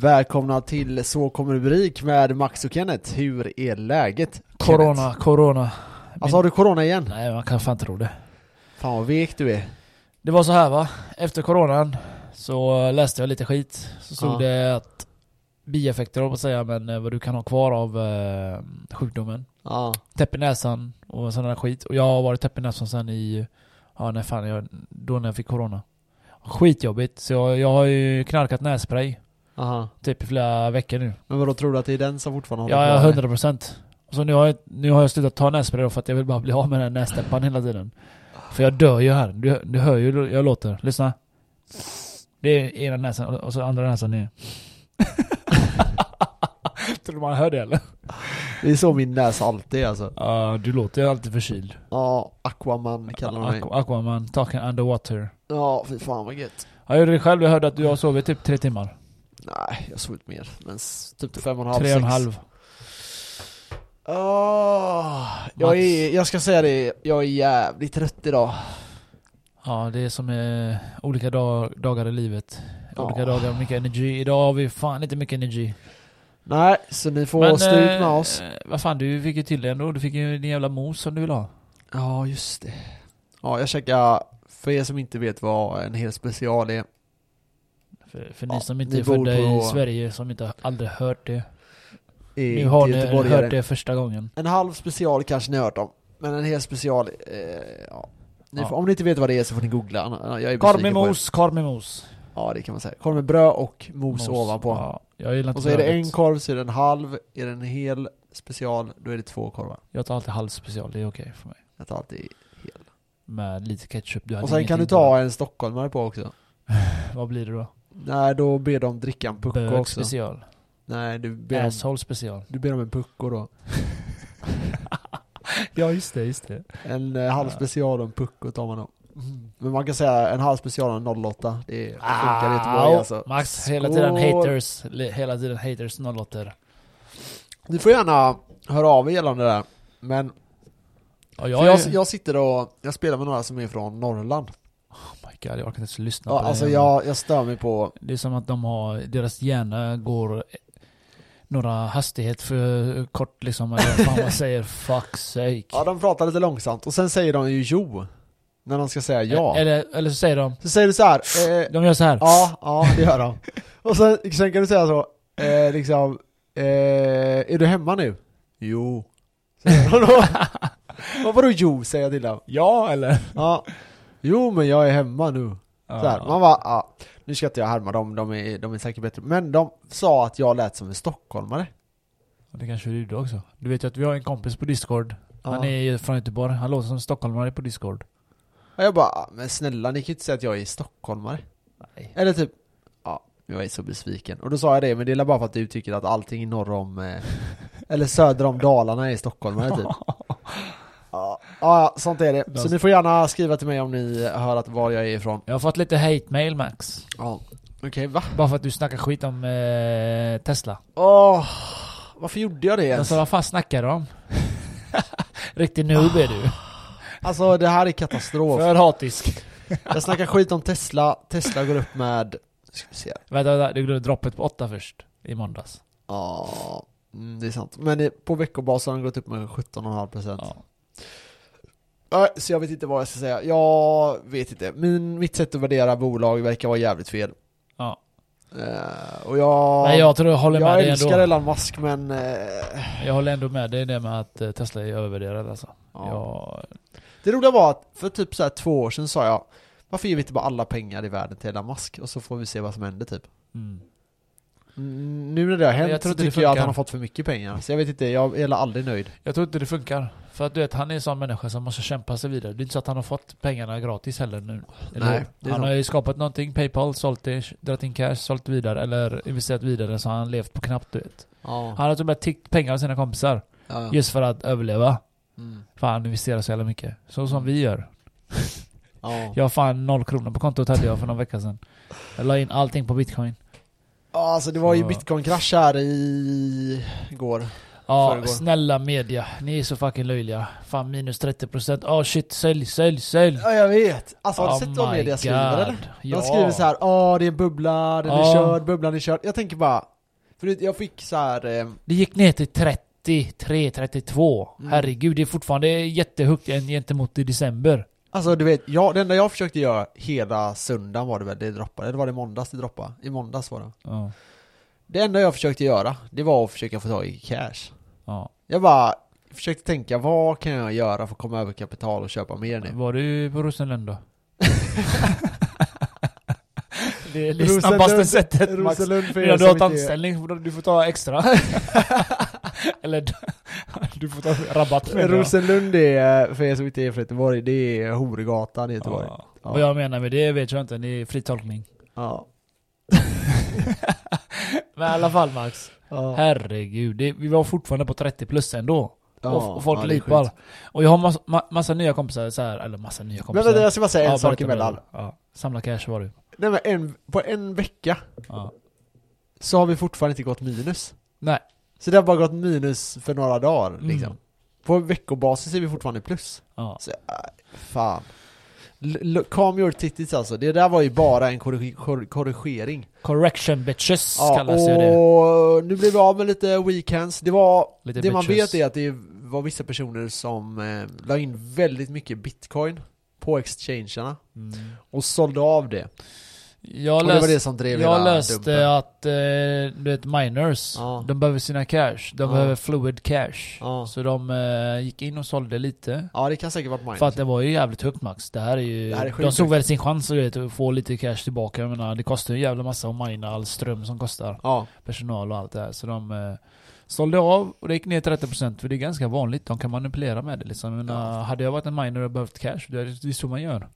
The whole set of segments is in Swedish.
Välkomna till Så kommer rubrik med Max och Kenneth. Hur är läget? Corona, Kenneth? corona. Alltså har du corona igen? Nej, man kan fan tro det. Fan vad vek du är. Det var så här va, efter coronan så läste jag lite skit. Så stod Ja. det att bieffekter på att säga, men eh, vad du kan ha kvar av eh, sjukdomen. Ja. Täpp i näsan och sån där skit. Och jag har varit täpp i näsan sen i, ja när fan, jag, då när jag fick corona. Skitjobbigt, så jag, jag har ju knarkat nässpray Aha. typ i flera veckor nu. Men vadå tror du att det är den som fortfarande Ja, håller ja, kvar? 100 procent. Så nu har, jag, nu har jag slutat ta nässpray då för att jag vill bara bli av med den nästäppan hela tiden. För jag dör ju här. Du, du hör ju hur jag låter. Lyssna. Det är ena näsan och så andra näsan ner. Tror du man hör det eller? Det är så min näsa alltid är alltså. Ja, du låter ju alltid förkyld. Ja, Aquaman kallar de mig. Aqu- Aquaman, talking underwater. Ja, fy fan vad gött. Jag gjorde det själv, jag hörde att du har sovit typ tre timmar. Nej, jag har sovit mer. Men typ fem och en halv, Tre och en halv. Åh, jag, är, jag ska säga det, jag är jävligt trött idag. Ja, det är som eh, olika dag, dagar i livet. Olika Ja. dagar, mycket energi. Idag har vi fan inte mycket energi. Nej, så ni får stå ut med eh, oss. Vad fan, du fick ju till det ändå. Du fick ju din jävla mos som du vill ha. Ja, just det. Ja, jag käkar, för er som inte vet vad en hel special är. För, för Ja, ni som inte är födda i Sverige, som inte aldrig hört det. Nu har ni hört det första gången. En halv special kanske ni har hört om. Men en hel special, eh, ja. Ni Ja. får, om ni inte vet vad det är så får ni googla. Jag är Korv med mos, korv med mos. Ja, det kan man säga. Korv med bröd och mos, ovanpå. Ja, jag gillar inte Och så är det en korv, så är det en halv, är det en hel special, då är det två korvar. Jag tar alltid halv special, det är okej för mig. Jag tar alltid hel. Med lite ketchup. Du Och sen kan du ta en stockholmare på också. Vad blir det då? Nej, då ber de dricka en pucko Bög också. special. Nej, du ber, Asshole special. du ber om en pucko då. Ja just det, just det. En eh, halv special och en pucko tar man då. Men man kan säga en halv special och en 08. Det funkar i Göteborg Au, alltså. Max, hela tiden Skål. haters. Hela tiden haters 08 Ni får gärna höra av er gällande det där. Men Ja, jag, jag, jag sitter och, jag spelar med några som är från Norrland. God, jag orkar inte ens lyssna Ja, på det. alltså jag, jag stör mig på, Det är som att de har, deras hjärna går några hastighet för kort liksom. Eller vad fan man säger, fuck sake. ja de pratar lite långsamt och sen säger de ju jo. När de ska säga ja. Eller, eller så säger de, Så säger du så här. Eh, de gör så här. ja, ja det gör de. Och sen, sen kan du säga så, eh, liksom, eh, är du hemma nu? Jo. Säger de då. Vad vadå jo, säger jag till dem. Ja eller? Ja. Jo men jag är hemma nu. Så här, man bara, ja, nu ska inte jag härma dem, de är, de är säkert bättre. Men de sa att jag lät som en stockholmare. Det kanske du gjorde också. Du vet ju att vi har en kompis på discord. Han Ja. är ju från Göteborg, han låter som stockholmare på discord. Och jag bara, "Ah, men snälla ni kan ju inte säga att jag är stockholmare. Nej. Eller typ, ja, jag är så besviken. Och då sa jag det, men det är bara för att du tycker att allting norr om, eh, eller söder om Dalarna är stockholmare typ. Ja, sånt är det. Så ni får gärna skriva till mig om ni hör att var jag är ifrån. Jag har fått lite hate mail Max. Ja. Okej, va? Bara för att du snackar skit om eh, Tesla. Åh, varför gjorde jag det ens? Alltså vad fan snackar du om? Riktig noob är du. Alltså det här är katastrof. För hatisk. Jag snackar skit om Tesla, Tesla går upp med, ska vi se. Vänta, vänta, det glömde droppet på åtta först. I måndags. Ja, mm, det är sant. Men på veckobasis har den gått upp med 17,5%. Ja. Så jag vet inte vad jag ska säga. Jag vet inte. Min, mitt sätt att värdera bolag verkar vara jävligt fel. ja. Eh, och jag... Nej jag tror jag håller med jag dig älskar ändå. Elon Musk men... eh, Jag håller ändå med dig det med att eh, Tesla är övervärderad alltså. ja. Ja. Det roliga var att för typ så här två år sedan sa jag Varför ger vi inte bara alla pengar i världen till Elon Musk? Och så får vi se vad som händer typ. Mm. Nu när det har hänt jag tror så tycker jag att han har fått för mycket pengar. Så jag vet inte, jag är aldrig nöjd. Jag tror inte det funkar. För att du vet, han är en sån människa som måste kämpa sig vidare. Det är inte så att han har fått pengarna gratis heller nu. Eller Nej, Han sant. har ju skapat någonting, Paypal, sålt det, dragit in cash, sålt vidare, eller investerat vidare så har han levt på knappt du vet. Ja. Han har och med tiggt pengar av sina kompisar. ja. Just för att överleva. Mm. Fan han investerar så jävla mycket. Så som vi gör. Ja. Jag har fan noll kronor på kontot hade jag för någon vecka sedan. Jag la in allting på bitcoin. Ja, alltså det var ju bitcoin-krasch här i... igår. Ja, Förrgår. snälla media. Ni är så fucking löjliga. Fan minus 30%. Åh shit, sälj, sälj, sälj. Ja jag vet! Alltså har du Oh sett vad media skriver eller? Ja. De skriver så här, åh det är en bubbla, den är Ja. körd, bubblan är körd. Jag tänker bara, för jag fick så här. Eh, Det gick ner till 33, 32. Mm. Herregud, det är fortfarande jättehögt gen- gentemot i december. Alltså du vet, jag, det enda jag försökte göra hela söndagen var det väl, det droppade, eller var det måndags det droppade? I måndags var det. Ja. Det enda jag försökte göra, det var att försöka få tag i cash. ja. Jag bara försökte tänka, vad kan jag göra för att komma över kapital och köpa mer nu? Var du på Rosenlund då? det är det snabbaste sättet Max. Rosenlund för er Medan du har ett anställning, du får ta extra. Eller du får ta rabatt med. Rosenlund är, för er som inte är från Göteborg, det är Horgatan i Göteborg. Ja. Ja. Vad jag menar med det vet jag inte, det är fri tolkning. Ja. Men i alla fall Max, Ja. herregud, det, vi var fortfarande på 30 plus ändå. Ja, och, och folk ja, lipar. Och jag har massa, ma, massa nya kompisar så här, eller massa nya Men kompisar. vänta, jag ska bara säga en Ja, sak emellan. Ja, samla cash var du. Nej men en, på en vecka Ja. så har vi fortfarande inte gått minus. Nej. Så det har bara gått minus för några dagar Mm. liksom. På veckobasis är vi fortfarande plus. Ja. Så, äh, fan. L- calm your titties alltså. Det där var ju bara en korrig- kor- korrigering. Correction bitches Ja, kallas ju det. och nu blev vi av med lite weekends. Det var, Lite det man bitches. vet är att det var vissa personer som eh, la in väldigt mycket bitcoin på exchangerna Mm. och sålde av det. Jag och det var det som drev jag läste dumpen. att, eh, du vet miners, Ja. de behöver sina cash. De Ja. behöver fluid cash. Ja. Så de eh, gick in och sålde lite. Ja det kan säkert varit minus. För att det var ju jävligt högt max. Det här är ju... Här är de såg väl sin chans vet, att få lite cash tillbaka. Jag menar, det kostar ju en jävla massa att mina all ström som kostar. Ja. Personal och allt det här. Så de eh, sålde av och det gick ner 30% för det är ganska vanligt. De kan manipulera med det liksom. Jag menar, Hade jag varit en miner och behövt cash, det är det är så man gör.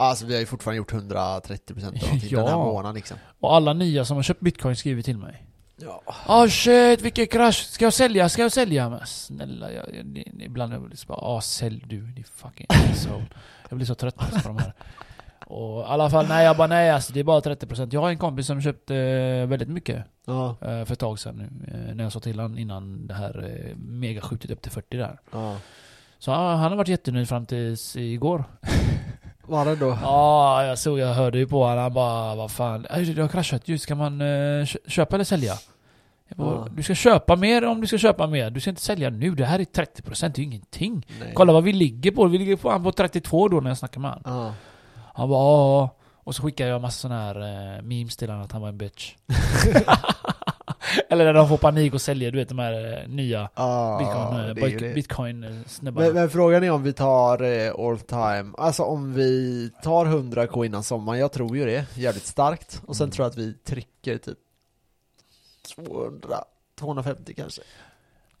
Alltså vi har ju fortfarande gjort 130% eller någonting Ja. den här månaden liksom. Och alla nya som har köpt bitcoin skriver till mig. Ja. Ah shit, vilken krasch! Ska jag sälja? Ska jag sälja? Men snälla, jag, jag, ibland är jag liksom bara ah sälj du, din fucking asshole. Jag blir så trött på de här. Och i alla fall, nej jag bara nej alltså det är bara 30% Jag har en kompis som köpte eh, väldigt mycket Ja. eh, för ett tag sedan nu. Eh, när jag sa till honom innan det här eh, megaskjutet upp till 40 där. Ja. Så han, han har varit jättenöjd fram tills igår. Var det då? Ja, jag såg, jag hörde ju på honom. Han bara, vad fan, "Aj, det har kraschat ju. Ska man eh, kö- köpa eller sälja? Bara, Ja. Du ska köpa mer om du ska köpa mer. Du ska inte sälja nu. Det här är 30%, det är ingenting. Nej. Kolla vad vi ligger på. Vi ligger på, han på 32 då när jag snackade med honom. Ja. Han bara, ja. Och så skickade jag massa sådana här eh, memes till honom att han var en bitch. eller när de får panik och säljer, du vet de här eh, nya Ja, bitcoin, eh, det är ju bitcoin, eh, snubbarna. Men, men frågan är om vi tar eh, all time, alltså om vi tar 100k innan sommaren, jag tror ju det, jävligt starkt. Och sen Mm. tror jag att vi trycker typ 200, 250 kanske.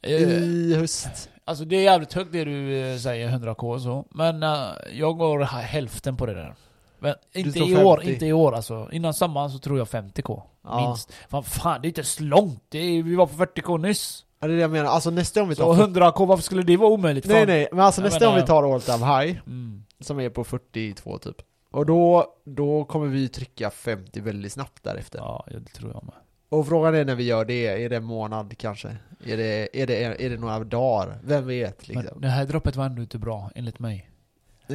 Eh, I höst. Alltså det är jävligt högt det du eh, säger, 100k och så. Men eh, jag går hälften på det där. Men inte i år, 50? inte i år alltså. Innan sommaren så tror jag 50k. Ja. Minst. Fan, fan det är inte så långt. Är, vi var på 40k nyss. Ja, det är det jag menar, alltså nästa gång vi Så tar... 100k, varför skulle det vara omöjligt? Nej Fan. nej, men alltså nästa gång vi tar all time high, Mm. som är på 42 typ. Och då, då kommer vi trycka 50 väldigt snabbt därefter. Ja, ja, det tror jag med. Och frågan är när vi gör det, är det en månad kanske? Är det, är det, är det några dagar? Vem vet liksom? Men det här droppet var ändå inte bra, enligt mig.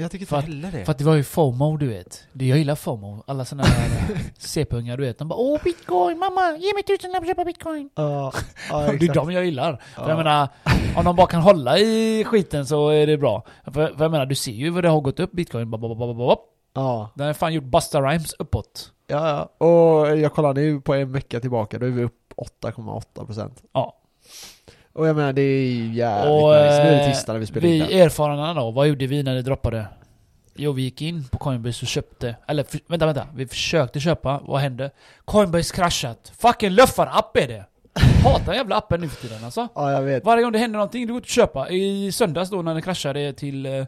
Jag tycker inte heller det. För att det var ju FOMO du vet. Det jag gillar FOMO. Alla såna här CP-ungar du vet. De bara Åh bitcoin mamma, ge mig tusen och köpa bitcoin. Ja, ja det är exakt. de jag gillar. För Ja. jag menar, om de bara kan hålla i skiten så är det bra. För, för jag menar, du ser ju vad det har gått upp bitcoin. Bop, bop, bop, bop. Ja, Den har fan gjort Busta Rhymes uppåt. ja, ja. Och jag kollar nu på en vecka tillbaka, då är vi upp 8,8% Ja. Och jag menar det är ju jävligt Och nice. Nu är det eh, tisdag när vi spelar in vi det. erfarna då, vad gjorde vi när det droppade? Jo, vi gick in på Coinbase och köpte, eller för, vänta, vänta. Vi försökte köpa, vad hände? Coinbase kraschat. Fucking luffar-app är det! Hatar den jävla appen nu för tiden alltså. Ja, jag vet. Varje gång det händer någonting, du går ut och köpa. I söndags då när den kraschade till eh,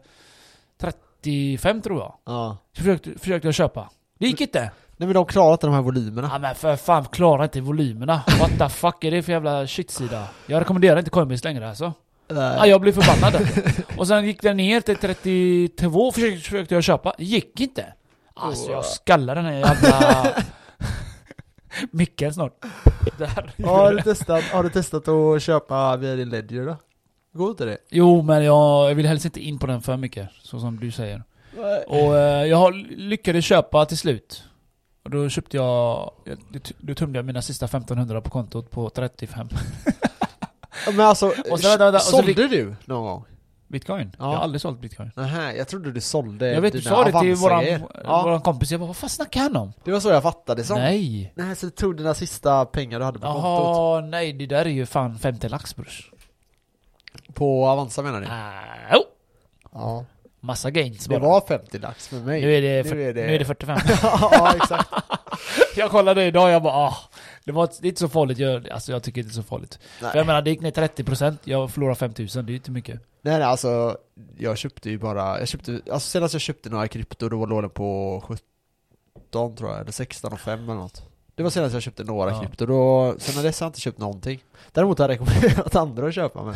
35 tror jag. Ja. Så försökte, försökte jag köpa. Det gick inte. Nej men de klarar inte de här volymerna. Ja men för fan, klara inte volymerna. What the fuck är det för jävla shitsida? Jag rekommenderar inte Coinbase längre alltså. Nej. Ja, jag blev förbannad. och sen gick den ner till 32, försökte, försökte jag köpa. Gick inte. Alltså jag skallade den här jävla... Micken snart. Där. Har du testat, har du testat att köpa via din Ledger då? Går inte det? Jo, men jag, jag vill helst inte in på den för mycket. Så som du säger. Och eh, jag lyckades köpa till slut. Och då köpte jag, då tömde jag mina sista 1500 på kontot på 35 Men alltså, Och så- vänta, vänta, och så sålde fick- du någon gång? bitcoin. Ja. Jag har aldrig sålt bitcoin. Nähä, jag trodde du sålde Jag vet, du dina sa det till våran. Ja, våran kompis, jag bara vad fan snackar han om? det var så jag fattade det som. Nej! Nej, så du tog dina sista pengar du hade på kontot? Jaha, nej det där är ju fan 50 lax brors. På Avanza menar du? Ah, oh, Ja. Massa gains Det bara. var 50 lax med mig. Nu är det, Nu är det- nu är det 45. ja, exakt. jag kollade idag, jag bara ah, det, var, det är inte så farligt, jag, alltså jag tycker inte det är så farligt. Nej. För jag menar det gick ner 30%, jag förlorade 5000, det är inte mycket. Nej, nej, alltså jag köpte ju bara, jag köpte, alltså senast jag köpte några krypto då låg den på 17 tror jag, eller 16 och 5 eller något. Det var senast jag köpte några Ja. krypto, då, sen har dess har jag inte köpt någonting. Däremot har jag rekommenderat andra att köpa men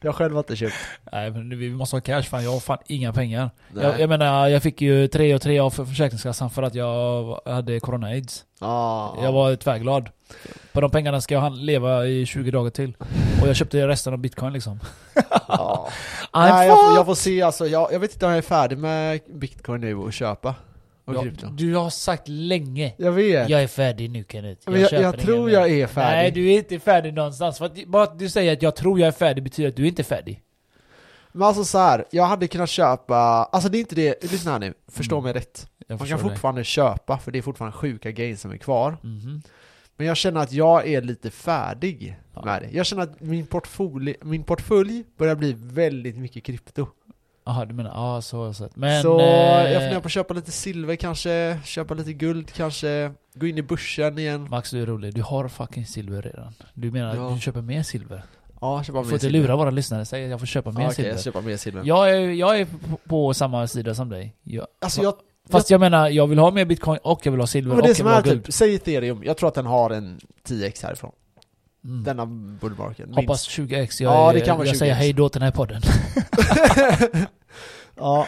jag själv har inte köpt. Nej men vi måste ha cash, fan jag har fan inga pengar. Jag, jag menar, jag fick ju 3 och 3 av för Försäkringskassan för att jag hade corona-aids. Ja, Jag var tvärglad. På de pengarna ska jag leva i 20 dagar till. Och jag köpte resten av bitcoin liksom. I'm Nej, jag, får, jag får se alltså, jag, jag vet inte om jag är färdig med bitcoin nu och köpa. Och Ja, krypto. du har sagt länge. Jag vet. Jag är färdig nu Kenneth. men jag, jag ingen tror jag är färdig. Nej, du är inte färdig någonstans. För att, bara att du säger att jag tror jag är färdig betyder att du inte är färdig. Men alltså så här, jag hade kunnat köpa, alltså det är inte det, lyssna här nu, förstå Mm. mig rätt. Jag Man kan fortfarande köpa, för det är fortfarande sjuka gains som är kvar. Mhm. Men jag känner att jag är lite färdig Ja. med det. Jag känner att min portfölj, min portfölj börjar bli väldigt mycket krypto. Jaha, du menar, ja så har jag sett. Men... så eh, jag funderar på att köpa lite silver kanske, köpa lite guld kanske, gå in i börsen igen. Max du är rolig, du har fucking silver redan. Du menar Ja. att du köper mer silver? Ja, köpa mer får inte lura våra lyssnare, säg att jag får köpa mer Ja, okej, silver. jag mer silver. Jag är, jag är på, samma sida som dig. Jag, Alltså jag, fast jag menar, jag vill ha mer bitcoin och jag vill ha silver och jag vill ha är guld. typ, säg ethereum, jag tror att den har en 10x härifrån. Mm. Denna bullmarken. Hoppas 20x, jag, Ja, är- det kan vara jag säger 20x. hej då till den här podden. ja,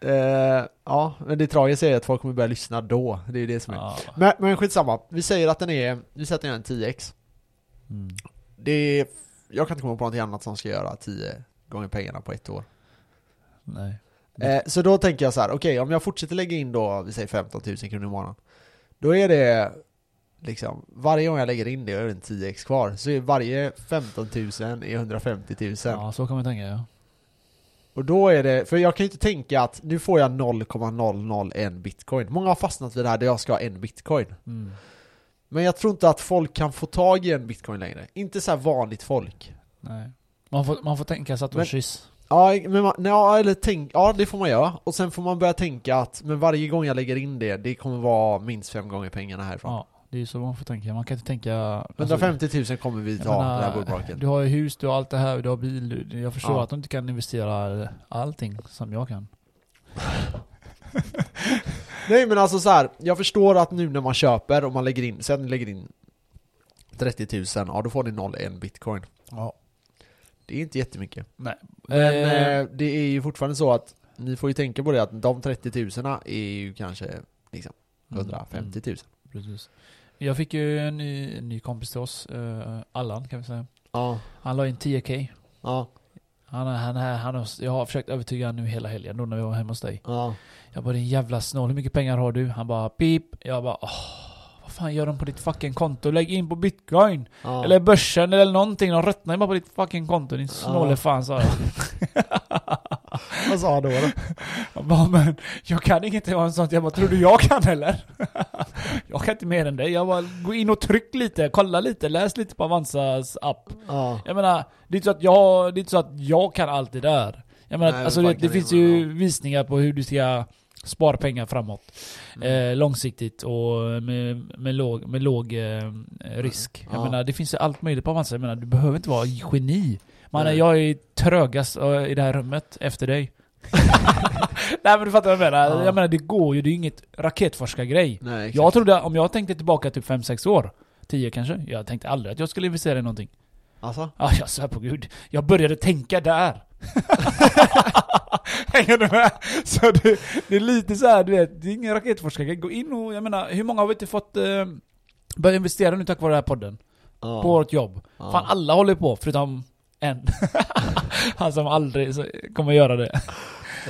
eh, ja, men det tragiska är att folk kommer börja lyssna då. Det är det som är. Ja. Men, men skitsamma, vi säger att den är, vi att den en 10x. Mm. Det är, jag kan inte komma på något annat som ska göra 10 gånger pengarna på ett år. Nej. Eh, så då tänker jag så här: okej om jag fortsätter lägga in då, vi säger 15 000 kronor i månaden. Då är det liksom, varje gång jag lägger in det är det en 10x kvar. Så är varje 15 000 är 150 000. Ja, så kan man tänka ja. Och då är det, för jag kan ju inte tänka att nu får jag 0,001 bitcoin. Många har fastnat vid det här där jag ska ha en bitcoin. Mm. Men jag tror inte att folk kan få tag i en bitcoin längre. Inte så här vanligt folk. Nej. Man får, man får tänka kyss. Ja, men man, ja, eller tänk, ja det får man göra. Och sen får man börja tänka att men varje gång jag lägger in det, det kommer vara minst fem gånger pengarna härifrån. Ja, det är ju så man får tänka. Man kan inte tänka... alltså, 150 000 kommer vi ta, menar, det här bullmarken. Du har ju hus, du har allt det här, du har bil. du- Jag förstår Ja. att du inte kan investera allting som jag kan. Nej men alltså så här, jag förstår att nu när man köper och man lägger in, sen lägger in 30 000, ja då får ni 01 bitcoin. Ja. Det är inte jättemycket. Nej. Men Eh, eh, det är ju fortfarande så att ni får ju tänka på det att de 30 000 är ju kanske liksom mm, 150 000. Precis. Jag fick ju en ny, en ny kompis till oss, eh, Allan kan vi säga. Ja, Han la in 10k. ja, Han, han, han, har- jag har försökt övertyga honom nu hela helgen då när vi var hemma hos dig. ja. Jag bara din jävla snål, hur mycket pengar har du? Han bara pip. Jag bara åh, vad fan gör de på ditt fucking konto? Lägg in på bitcoin! ja. Eller börsen eller någonting, de röttnar ju bara på ditt fucking konto din snåle Ja. fan sa jag. Vad sa han då? då? Jag bara men, jag kan inget om sånt. Jag bara tror du jag kan eller? jag kan inte mer än dig. Jag bara gå in och tryck lite, kolla lite, läs lite på Avanzas app. Ja. Jag menar, det är inte så att jag, det är inte så att jag kan allt det där. Jag menar, Nej, alltså det, det finns ju ja. visningar på hur du ska spara pengar framåt. Mm. Eh, långsiktigt och med, med låg, med låg eh, risk. Jag Ja. menar, det finns ju allt möjligt på Avanza. Jag menar, du behöver inte vara geni. Man, jag är trögast eh, i det här rummet efter dig. Nej men du fattar vad jag menar. Ja. Jag menar det går ju, det är ju inget raketforskargrej. Nej, exakt. Jag trodde, om jag tänkte tillbaka typ 5-6 år, 10 kanske, jag tänkte aldrig att jag skulle investera i någonting. Alltså? Ja, jag svär på gud. Jag började tänka där. Hänger du med? Så det, det är lite så här, du vet, det är ingen raketforskare. Gå in och, jag menar, hur många har vi inte fått eh, Börja investera nu tack vare den här podden. Ja. På vårt jobb. Ja. Fan alla håller på, förutom en. Han som aldrig kommer göra det.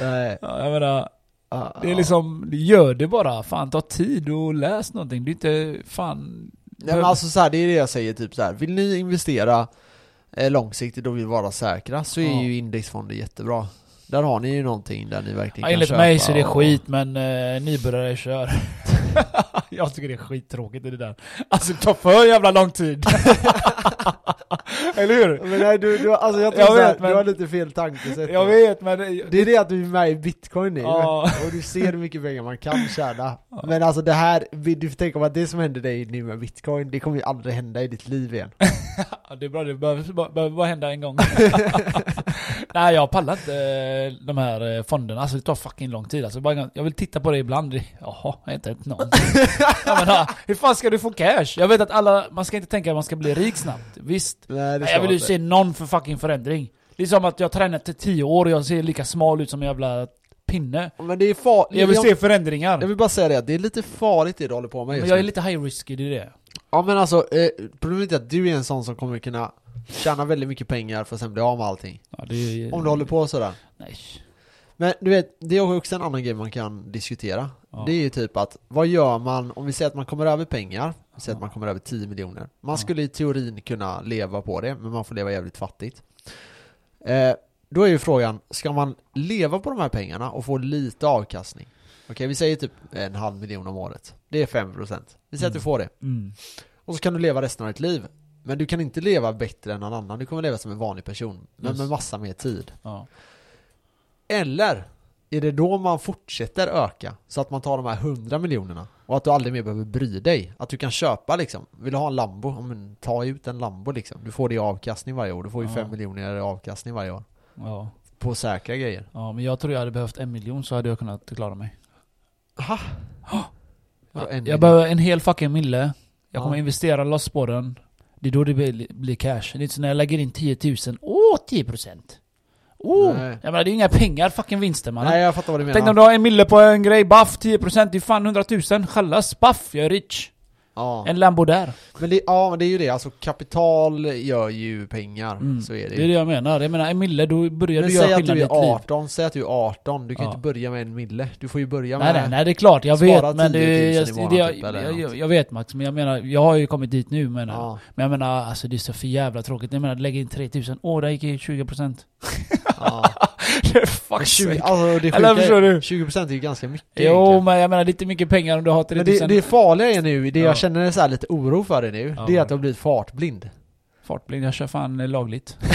Nej. Ja, jag menar, Ja. det är liksom, gör det bara. Fan ta tid och läs någonting. Det är inte, fan... Nej men alltså så här, det är det jag säger typ så här. vill ni investera eh, långsiktigt och vill vara säkra så är Ja. ju indexfonder jättebra. Där har ni ju någonting där ni verkligen Ja, kan enligt köpa mig så är det och- skit, men eh, nybörjare kör. jag tycker det är skittråkigt det där. Alltså det tar för jävla lång tid. Eller hur? Men nej, du, du, alltså jag tror Jag här, vet, men- du har lite fel tankesätt. Jag vet men... Det, är det att du är med i bitcoin nu, Ja. och du ser hur mycket pengar man kan tjäna. Men alltså det här, du får tänka på att det som händer dig nu med bitcoin, det kommer ju aldrig hända i ditt liv igen. Det är bra, det behöver, behöver bara hända en gång. Nej jag pallar inte eh, de här eh, fonderna, alltså det tar fucking lång tid. Alltså, bara, jag vill titta på det ibland, jaha, jag har inte hänt någonting. menar, hur fan ska du få cash? Jag vet att alla, man ska inte tänka att man ska bli rik snabbt, visst. Nej, jag vill ju se någon för fucking förändring. Det är som att jag tränat i 10 år och jag ser lika smal ut som en jävla pinne. Men det är farligt. Jag vill se förändringar. jag vill bara säga det, det är lite farligt det du håller på med Men just jag är lite high risky, det är det. Ja men alltså, eh, problemet är att du är en sån som kommer kunna tjäna väldigt mycket pengar för att sen bli av med allting. Ja, det är, Om du håller på sådär. Nej. Men du vet, det är också en annan grej man kan diskutera. Ja. Det är ju typ att, vad gör man om vi säger att man kommer över pengar? Vi säger Ja. att man kommer över 10 miljoner. Man skulle i teorin kunna leva på det, men man får leva jävligt fattigt. Eh, då är ju frågan, ska man leva på de här pengarna och få lite avkastning? Okej, vi säger typ en halv miljon om året. Det är 5%. Vi säger att du Mm. får det. Mm. Och så kan du leva resten av ditt liv. Men du kan inte leva bättre än någon annan. Du kommer leva som en vanlig person. Men Just. med massa mer tid. Ja. Eller är det då man fortsätter öka? Så att man tar de här 100 miljonerna och att du aldrig mer behöver bry dig. Att du kan köpa liksom. Vill du ha en Lambo? Ja, men ta ut en Lambo liksom. Du får det i avkastning varje år. Du får ju Ja. 5 miljoner i avkastning varje år. Ja. På säkra grejer. ja, men jag tror jag hade behövt en miljon så hade jag kunnat klara mig. Aha. En jag behöver en hel fucking mille. Jag kommer Ja. investera loss på den. Det är då det blir, blir cash. Det är inte så när jag lägger in 10 000. Åh, 10%! Oh! Nej. Jag menar det är inga pengar, fucking vinster man. Nej jag fattar vad du Tänk om menar. du har en mille på en grej, baff 10% det är fan 100 000. Chalas, baff, jag är rich. Ja. En Lambo där. Men det, ja men det är ju det. Alltså kapital gör ju pengar. Mm. Så är det Det ju. är det jag menar. Jag menar en mille, då börjar Men du göra skillnad i ditt liv. 18, säg att du är 18, du kan ju Ja. inte börja med en mille. Du får ju börja Nej, med... nej, nej, det är klart. Jag vet, men det, 10 000 i jag, det, månaden jag, typ, jag, jag, jag vet Max, men jag menar, jag har ju kommit dit nu menar. Ja. Men jag menar, alltså det är så för jävla tråkigt. Jag menar, lägga in 3000, åh, där gick ju 20%. Ja. Men Fuck 20, sake. alltså det Eller förstår är, du? 20% är ju ganska mycket Jo, egentligen. men jag menar, det inte mycket pengar om du har Men 3000. det, det farliga är nu, det Ja. jag känner är så här lite oro för det nu, Ja. det är att har blivit fartblind. Fartblind, jag kör fan lagligt.